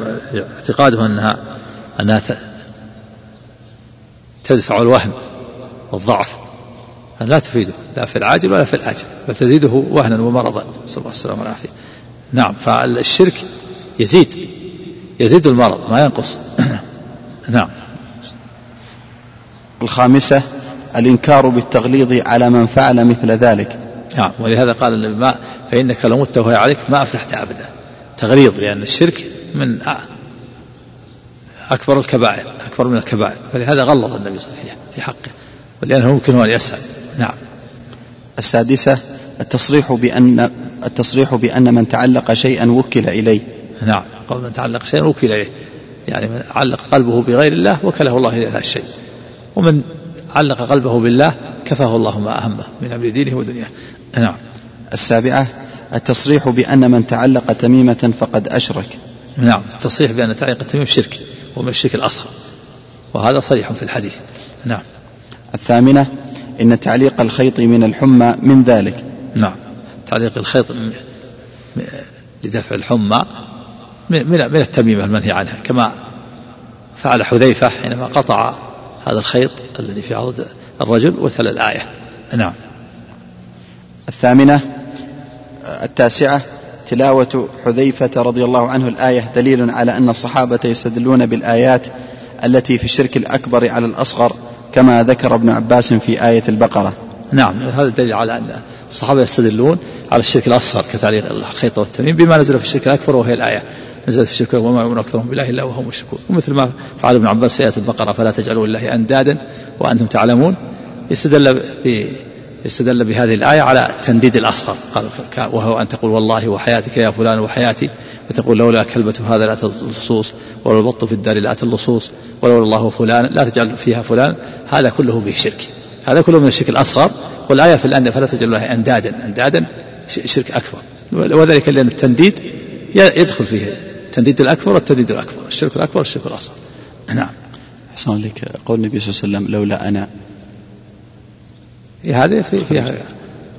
اعتقاده أنها أنها تدفع الوهن والضعف. لا تفيده لا في العاجل ولا في الآجل بل تزيده وهنا ومرضا. نسأل الله السلامة والعافية. نعم فالشرك يزيد يزيد المرض ما ينقص. نعم. الخامسة الإنكار بالتغليظ على من فعل مثل ذلك. نعم ولهذا قال النبي ما فإنك لو مت وهي عليك ما أفلحت أبدا. تغليظ لأن الشرك من أكبر الكبائر أكبر من الكبائر. فلهذا غلظ النبي صلى الله عليه وسلم في حقه ولأنه يمكن أن يسأل. نعم. السادسة التصريح بأن التصريح بأن من تعلق شيئا وكل إليه. نعم. قول من تعلق شيئا وكل إليه. يعني من علق قلبه بغير الله وكله الله إلى هذا الشيء. ومن علق قلبه بالله كفاه الله ما أهمه من أمر دينه ودنياه. نعم. السابعة التصريح بأن من تعلق تميمة فقد أشرك. نعم التصريح بأن تعليق التميم شرك ومن الشرك الأصغر. وهذا صريح في الحديث. نعم. الثامنة إن تعليق الخيط من الحمى من ذلك. نعم. تعليق الخيط لدفع الحمى من من التميمة المنهي عنها. كما فعل حذيفة حينما قطع هذا الخيط الذي في عضد الرجل وتلا الآية. نعم. الثامنة التاسعة تلاوة حذيفة رضي الله عنه الآية دليل على أن الصحابة يستدلون بالآيات التي في الشرك الأكبر على الأصغر كما ذكر ابن عباس في آية البقرة. نعم هذا دليل على أن الصحابة يستدلون على الشرك الأصغر كتعليق الخيط والتميم بما نزل في الشرك الأكبر وهي الآية. نزلت في الشرك وما يؤمن أكثرهم بالله إلا وهم مشركون. ومثل ما فعل ابن عباس في آية البقرة فلا تجعلوا لله أندادا وأنتم تعلمون. استدل استدل بهذه الآية على التنديد الأصغر. قال وهو أن تقول والله وحياتك يا فلان وحياتي وتقول لولا كلبة هذا لا اللصوص ولو البط في الدار لا اللصوص ولولا الله فلان لا تجعل فيها فلان. هذا كله به شرك هذا كله من الشرك الأصغر. والآية في الأندية فلا تجعل الله أندادا. أندادا شرك أكبر. وذلك لأن التنديد يدخل فيه التنديد الأكبر والتنديد الأكبر. الشرك الأكبر والشرك الأصغر. نعم. حسن لك قول النبي صلى الله عليه وسلم لولا أنا هذه في فيها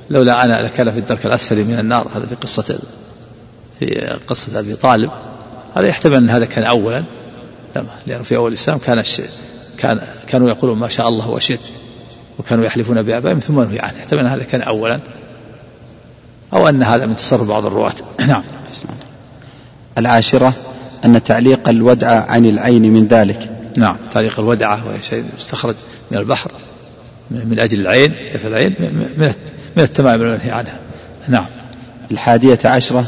لولا أنا لكان في الدرك الأسفل من النار هذا في قصه في قصة أبي طالب. هذا يحتمل أن هذا كان اولا لأنه في أول الإسلام كان كان كانوا يقولون ما شاء الله وشئت وكانوا يحلفون بآبائهم ثم نهي عنه. يحتمل أن هذا كان اولا أو أن هذا من تصرف بعض الرواة. نعم. العاشرة أن تعليق الودعة عن العين من ذلك. نعم. تعليق الودعة وهي شيء يستخرج من البحر. من أجل العين دفع العين من من التمام المنهي عنها. نعم. الحادية عشرة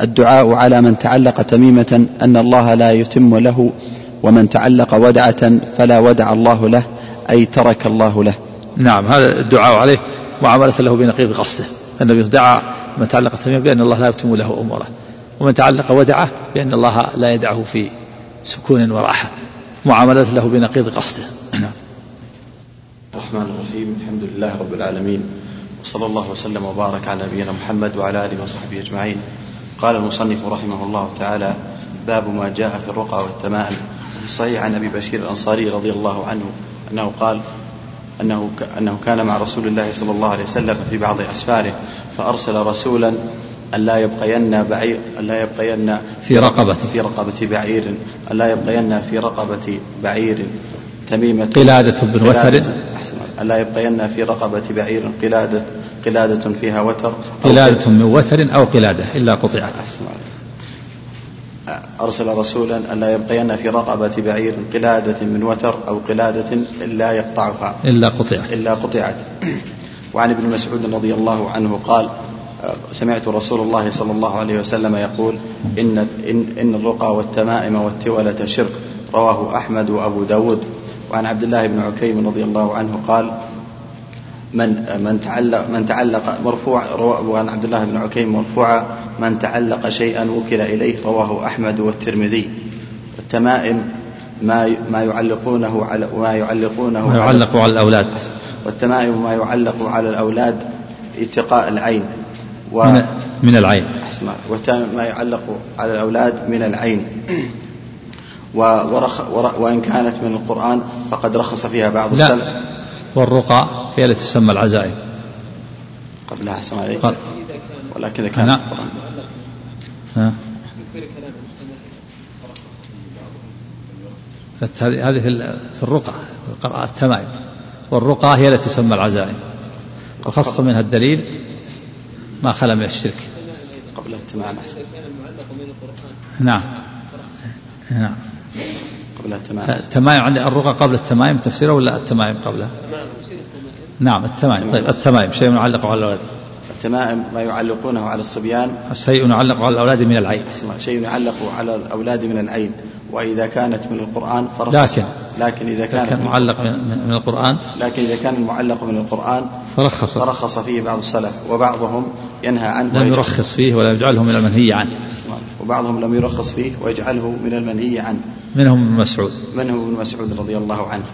الدعاء على من تعلق تميمة أن الله لا يتم له ومن تعلق ودعة فلا ودع الله له أي ترك الله له. نعم هذا الدعاء عليه معاملة له بنقيض قصده النبي دعا من تعلق تميمة بأن الله لا يتم له أموره ومن تعلق ودعه بأن الله لا يدعه في سكون وراحة. معاملة له بنقيض قصده نعم. الرحمن الرحيم. الحمد لله رب العالمين. وصلى الله وسلم وبارك على نبينا محمد وعلى آله وصحبه أجمعين. قال المصنف رحمه الله تعالى باب ما جاء في الرقى والتمائم. في الصحيح عن أبي بشير الأنصاري رضي الله عنه أنه قال أنه أنه كان مع رسول الله صلى الله عليه وسلم في بعض أسفاره فأرسل رسولا أن لا يبقين بعير أن لا يبقين في رقبة في رقبة بعير أن لا يبقين في رقبة بعير. تميمة. قلادة بن وتر أحسن. ألا يبقين في رقبة بعير. قلادة قلادة فيها وتر. قلادة من وتر أو قلادة إلا قطعت. أحسن. أرسل رسولا ألا يبقين في رقبة بعير. قلادة من وتر أو قلادة إلا يقطعها. إلا قطعت. إلا قطعت. وعن ابن مسعود رضي الله عنه قال سمعت رسول الله صلى الله عليه وسلم يقول إن, إن, إن الرقى والتمائم والتولة شرك. رواه أحمد وأبو داود. وعن عبد الله بن عكيم رضي الله عنه قال من من تعلق من تعلق مرفوع وعن عبد الله بن عكيم مرفوعا من تعلق شيئا وكل إليه رواه أحمد والترمذي. التمائم ما ما يعلقونه على ما يعلقونه ما يعلق على الأولاد. والتمائم ما يعلق على الأولاد اتقاء العين و من, من العين. أحسن وما يعلق على الأولاد من العين. ورخ ور وإن كانت من القرآن فقد رخص فيها بعض لا. السلف. والرقى هي التي تسمى العزائم. قبلها أحسن عليك قال ولكن إذا كان نعم. القرآن. ها؟ هذه هذه في ال- في الرقى القراءة التمائم. والرقى هي التي تسمى العزائم. وخص منها الدليل ما خلا من الشرك. قبلها التمام أحسن نعم. نعم. قبلها التمام التمائم عند الرقى قبل التمائم تفسيره ولا التمائم قبلها؟ نعم التمائم. طيب التمائم شيء يعلق على الأولاد. التمائم ما يعلقونه على الصبيان. شيء يعلق على الأولاد من العين. شيء يعلق على الأولاد من العين. وإذا كانت من القرآن فرخص. لكن. لكن إذا كانت كان من معلق من, القرآن. لكن إذا كان المعلق من القرآن فرخص. فرخص فيه بعض السلف وبعضهم ينهى عنه لم يرخص فيه ولا يجعله من المنهي عنه. وبعضهم لم يرخص فيه ويجعله من المنهي عنه. منهم ابن مسعود؟ منه ابن مسعود رضي الله عنه؟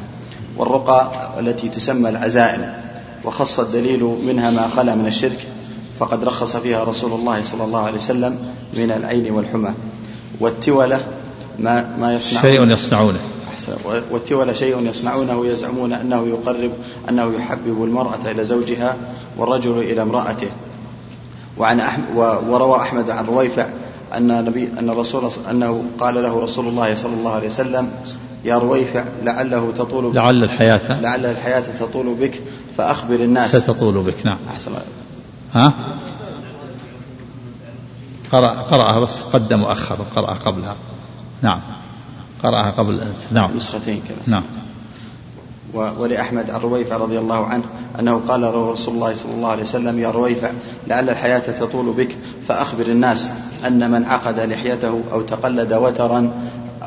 والرقى التي تسمى العزائم وخص الدليل منها ما خلا من الشرك فقد رخص فيها رسول الله صلى الله عليه وسلم من العين والحمى. والتولة ما ما يصنعون شيء يصنعونه. والتولة شيء يصنعونه يزعمون أنه يقرب أنه يحبب المرأة إلى زوجها والرجل إلى امرأته. وعن أحمد وروى أحمد عن رويفع أن نبي أن رسول أنه قال له رسول الله صلى الله عليه وسلم يا رويفع لعله تطول لعل الحياة. لعل الحياة تطول بك فأخبر الناس. ستطول بك نعم. أحسن ها؟ قرأ قرأها بس قدم وأخر قرأها قبلها. نعم. قرأها قبل نعم. نسختين كذا نعم. ولأحمد عن رويفع رضي الله عنه أنه قال له رسول الله صلى الله عليه وسلم يا رويفع لعل الحياة تطول بك فأخبر الناس أن من عقد لحيته أو تقلد وترا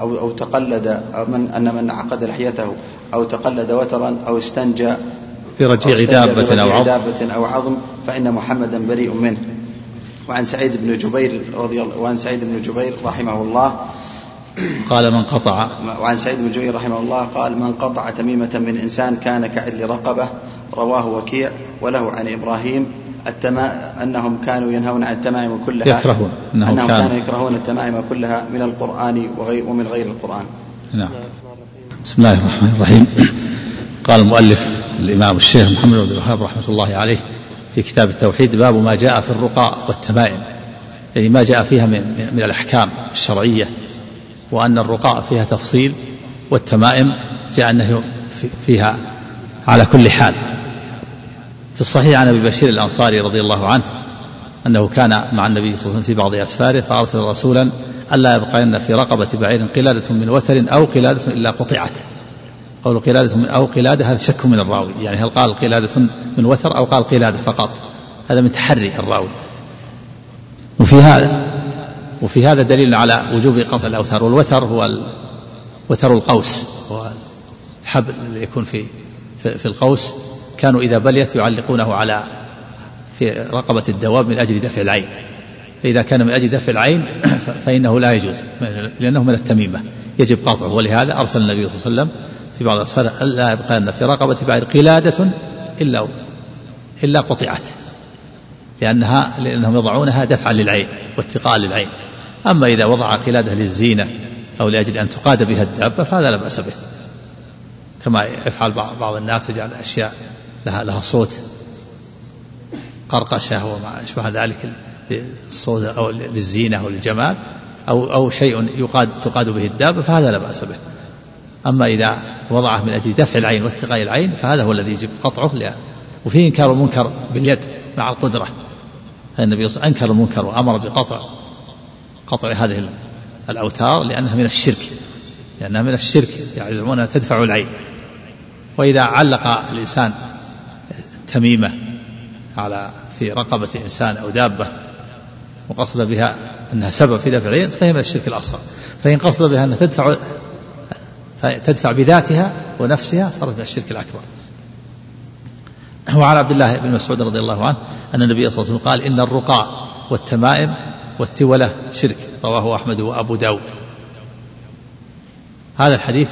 أو أو تقلد أو من أن من عقد لحيته أو تقلد وترا أو استنجى برجيع دابة برجيع أو عظم. دابة أو عظم فإن محمدا بريء منه. وعن سعيد بن جبير رضي الله وعن سعيد بن جبير رحمه الله قال من قطع. وعن سعيد بن جبير رحمه الله قال من قطع تميمة من إنسان كان كعدل رقبة رواه وكيع وله عن إبراهيم التما أنهم كانوا ينهون عن التمائم كلها. يكرهون أنهم أنهم كانوا. يكرهون التمائم كلها من القرآن وغير ومن غير القرآن. نعم. بسم الله الرحمن الرحيم. قال المؤلف الإمام الشيخ محمد بن الوهاب رحمة الله عليه في كتاب التوحيد باب ما جاء في الرقى والتمائم. يعني ما جاء فيها من, من الأحكام الشرعية. وأن الرقاء فيها تفصيل والتمائم جاء أنه في- فيها على كل حال. في الصحيح عن أبي بشير الأنصاري رضي الله عنه أنه كان مع النبي صلى الله عليه وسلم في بعض أسفاره فأرسل رسولا ألا يبقين في رقبة بعير قلادة من وتر أو قلادة إلا قطعت. قول قلادة من أو قلادة هذا شك من الراوي. يعني هل قال قلادة من وتر أو قال قلادة فقط؟ هذا من تحري الراوي. وفي هذا وفي هذا دليل على وجوب قطع الأوتار والوتر هو وتر القوس. هو الحبل اللي يكون في في, القوس. كانوا إذا بليت يعلقونه على في رقبة الدواب من أجل دفع العين. فإذا كان من أجل دفع العين فإنه لا يجوز لأنه من التميمة. يجب قطعه ولهذا أرسل النبي صلى الله عليه وسلم في بعض الأسفار ألا يبقى في رقبة بعير قلادة إلا إلا قطعت. لأنها لأنهم يضعونها دفعا للعين واتقاء للعين. أما إذا وضع قلادة للزينة أو لأجل أن تقاد بها الدابة فهذا لا بأس به. كما يفعل بعض الناس يجعل أشياء لها لها صوت. قرقشة وما أشبه ذلك الصوت أو للزينة أو للجمال أو أو شيء يقاد تقاد به الدابة فهذا لا بأس به. أما إذا وضعه من أجل دفع العين واتقاء العين فهذا هو الذي يجب قطعه لأ وفيه إنكار المنكر باليد مع القدرة. النبي صلى الله عليه وسلم أنكر المنكر وأمر بقطع. قطع هذه الأوتار لأنها من الشرك لأنها من الشرك يزعمون أنها تدفع العين. وإذا علق الإنسان تميمة على في رقبة إنسان أو دابة وقصد بها أنها سبب في دفع العين فهي من الشرك الأصغر. فإن قصد بها أنها تدفع تدفع بذاتها ونفسها صارت من الشرك الأكبر. وعن عبد الله بن مسعود رضي الله عنه أن النبي صلى الله عليه وسلم قال إن الرقاء والتمائم والتولة شرك رواه أحمد وأبو داود. هذا الحديث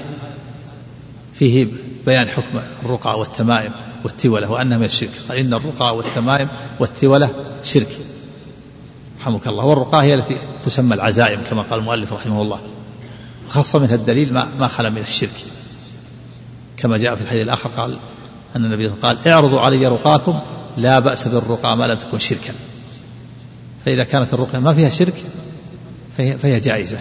فيه بيان حكم الرقى والتمائم والتولة وأنها من الشرك قال إن الرقى والتمائم والتولة شرك. رحمك الله. والرقى هي التي تسمى العزائم كما قال المؤلف رحمه الله. خاص منها الدليل ما ما خلا من الشرك. كما جاء في الحديث الآخر قال أن النبي قال اعرضوا علي رقاكم لا بأس بالرقى ما لم تكن شركا. فإذا كانت الرقية ما فيها شرك فهي, فهي جائزة.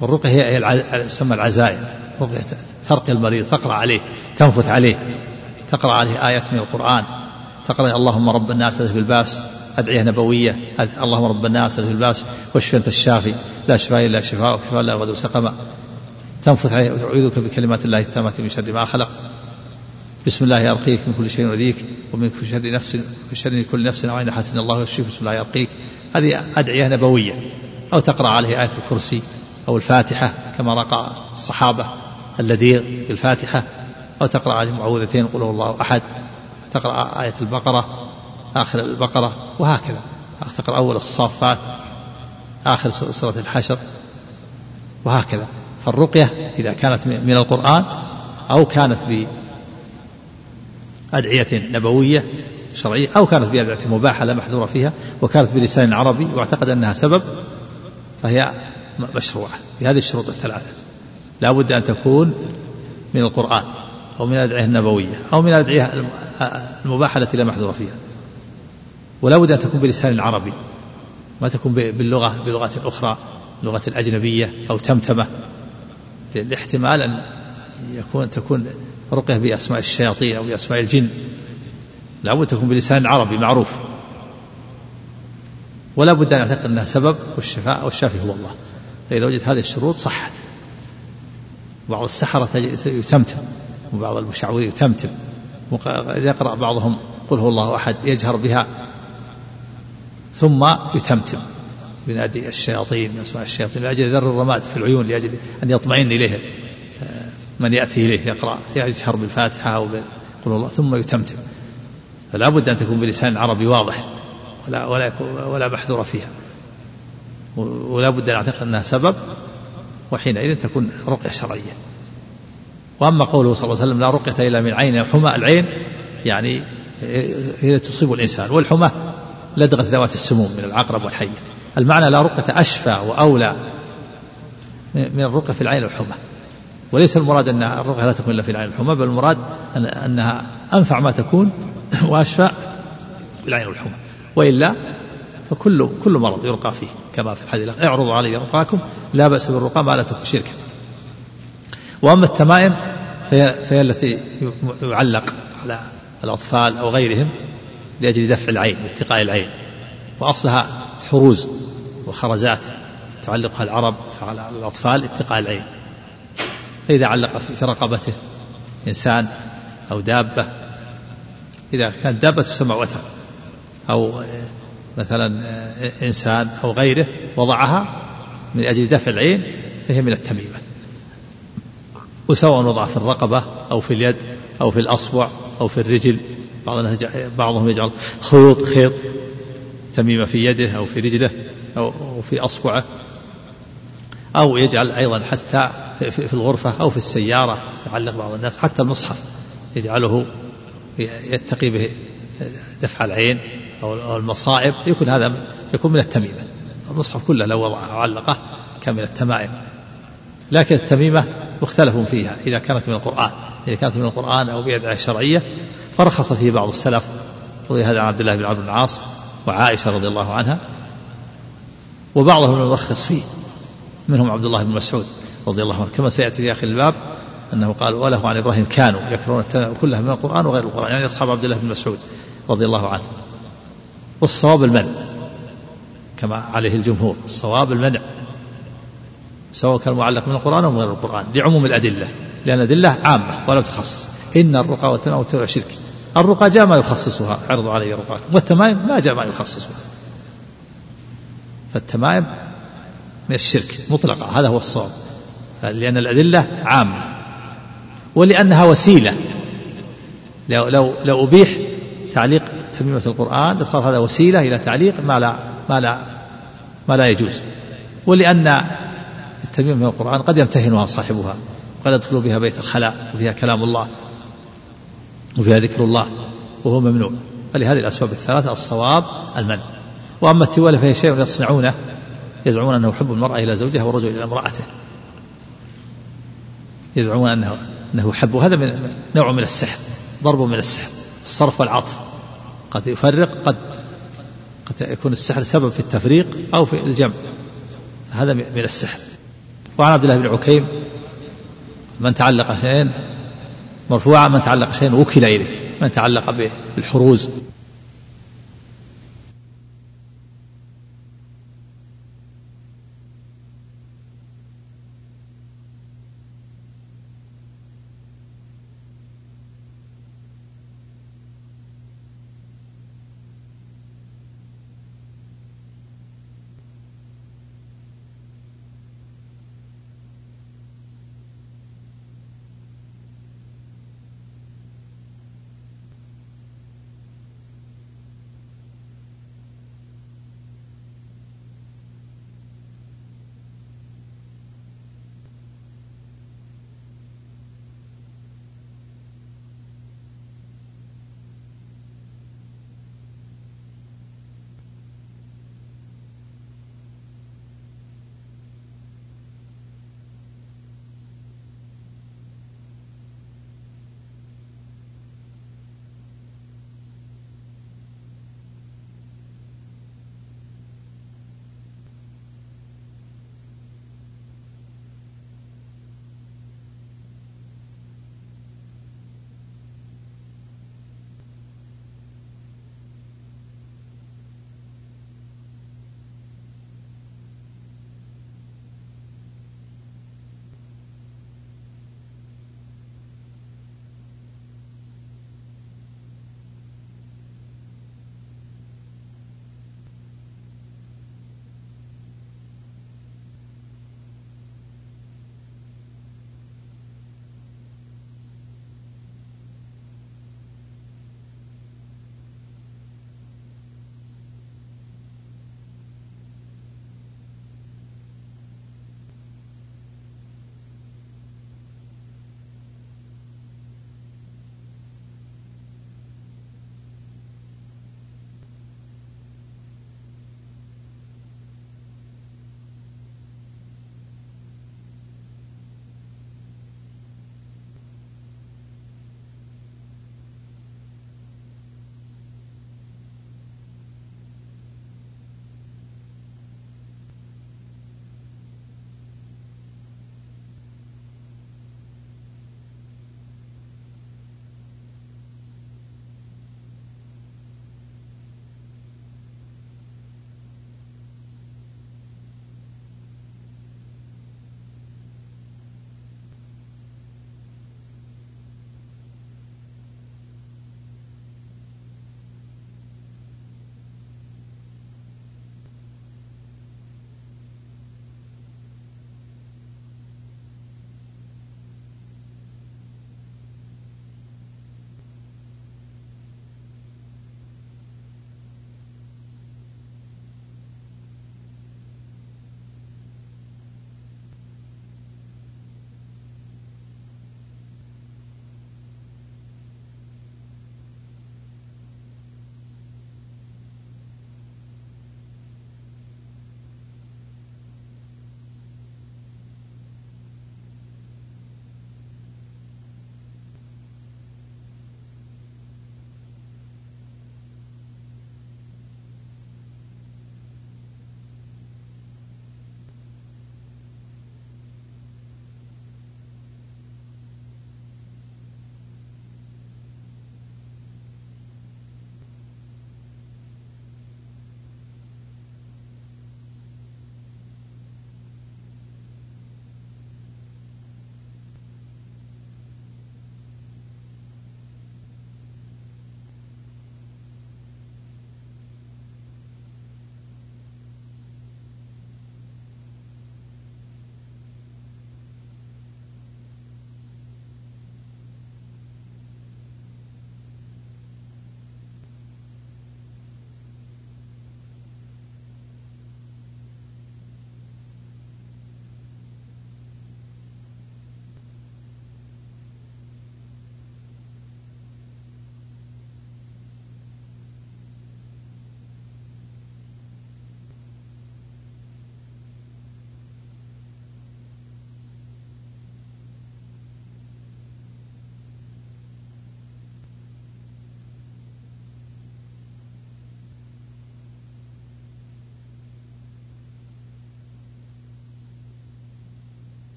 والرقية هي, هي تسمى العزائم. رقية ترقي المريض تقرأ عليه تنفث عليه. تقرأ عليه آيات من القرآن. تقرأ اللهم رب الناس اذهب الباس أدعية نبوية. اللهم رب الناس اذهب الباس واشف أنت الشافي. لا شفاء إلا شفاؤك شفاء لا يغادر سقما تنفث عليه وتعوذك بكلمات الله التامة من شر ما خلق. بسم الله أرقيك من كل شيء يؤذيك ومن كل شر نفس من شر كل نفس أو عين حاسد. الله يشفيك بسم الله أرقيك. هذه أدعية نبوية أو تقرأ عليه آية الكرسي أو الفاتحة كما رقى الصحابة اللذيذ في الفاتحة أو تقرأ عليه معوذتين قل هو الله أحد. تقرأ آية البقرة آخر البقرة وهكذا. تقرأ أول الصافات آخر سورة الحشر وهكذا. فالرقية إذا كانت من القرآن أو كانت بأدعية نبوية شرعية أو كانت بأدعية مباحة لا محذورة فيها وكانت بلسان عربي واعتقد أنها سبب فهي مشروعة بهذه الشروط الثلاثة. لا بد أن تكون من القرآن أو من الأدعية النبوية أو من الأدعية المباحة التي لا محذور فيها. ولا بد أن تكون بلسان عربي ما تكون باللغة بلغة أخرى لغة الأجنبية أو تمتمة لاحتمال أن يكون تكون رقية بأسماء الشياطين أو بأسماء الجن. لا بد تكون بلسان عربي معروف. ولا بد أن يعتقد أنها سبب والشفاء والشافي هو الله. فإذا وجدت هذه الشروط صحت. بعض السحرة يتمتم وبعض المشعوذين يتمتم. يقرأ بعضهم قل هو الله أحد يجهر بها ثم يتمتم. ينادي الشياطين أسماء الشياطين لأجل ذر الرماد في العيون لأجل أن يطمئن إليه آه، من يأتي إليه يقرأ يجهر بالفاتحة أو قل الله ثم يتمتم. فلا بد أن تكون بلسان عربي واضح ولا ولا ولا محذور فيها. ولا بد أن نعتقد أنها سبب وحينئذ تكون رقية شرعية. وأما قوله صلى الله عليه وسلم لا رقية إلا من عين حمى العين يعني هي تصيب الإنسان والحمى لدغة ذوات السموم من العقرب والحية. المعنى لا رقية أشفى وأولى من الرقية في العين الحمى. وليس المراد أن الرقية لا تكون إلا في العين الحمى بل المراد أن أنها أنفع ما تكون وأشفى بالعين الحمى. وإلا فكل كل مرض يرقى فيه كما في الحديث اعرضوا علي رقاكم لا بأس بالرقى ما لا تكون شركا. وأما التمائم فهي, فهي التي يعلق على الأطفال أو غيرهم لأجل دفع العين واتقاء العين. وأصلها حروز وخرزات تعلقها العرب على الأطفال اتقاء العين. فإذا علق في رقبته إنسان أو دابة إذا كانت دابة تسمى وتر أو مثلا إنسان أو غيره وضعها من أجل دفع العين فهي من التميمة. وسواء وضع في الرقبة أو في اليد أو في الأصبع أو في الرجل بعض بعضهم يجعل خيوط خيط تميمة في يده أو في رجله أو في أصبعه. أو يجعل أيضا حتى في الغرفة أو في السيارة يعلق بعض الناس حتى المصحف يجعله يتقي به دفع العين أو المصائب يكون هذا يكون من التميمة. المصحف كله لو وضعه وعلقه كان من التمائم. لكن التميمة مختلف فيها إذا كانت من القرآن. إذا كانت من القرآن أو بأدعية شرعية فرخص فيه بعض السلف. روي هذا عن عبد الله بن عمرو بن العاص وعائشة رضي الله عنها. وبعضهم يرخص فيه. منهم عبد الله بن مسعود رضي الله عنه. كما سيأتي في آخر الباب أنه قال وله عن إبراهيم كانوا يكرهون التمائم كلها من القرآن وغير القرآن. يعني أصحاب عبد الله بن مسعود رضي الله عنه. والصواب المنع كما عليه الجمهور. الصواب المنع سواء كان معلق من القرآن أو من غير القرآن لعموم الأدلة لأن الأدلة عامة ولم تخصص. إن الرقى والتمائم والتبع شرك. الرقى جاء ما يخصصها عرضوا علي رقاكم والتمائم ما جاء ما يخصصها. فالتمائم من الشرك مطلقة هذا هو الصواب. لأن الأدلة عامة. ولأنها وسيلة. لو لو لو أبيح تعليق تميمة القرآن لصار هذا وسيلة إلى تعليق ما لا ما لا ما لا يجوز. ولأن التميمة من القرآن قد يمتهنها صاحبها. وقد يدخل بها بيت الخلاء وفيها كلام الله وفيها ذكر الله وهو ممنوع. فلهذه الأسباب الثلاثة الصواب المنع. وأما التوالة فهي شيء يصنعونه. يزعمون أنه يحب المرأة إلى زوجها والرجل إلى امرأته. يزعمون أنه أنه يحب هذا من نوع من السحر ضرب من السحر الصرف والعطف. قد يفرق قد قد يكون السحر سبب في التفريق أو في الجمع. هذا من السحر. وعن عبد الله بن عكيم من تعلق شيئا مرفوعا من تعلق شيئا وكل إليه من تعلق بالحروز.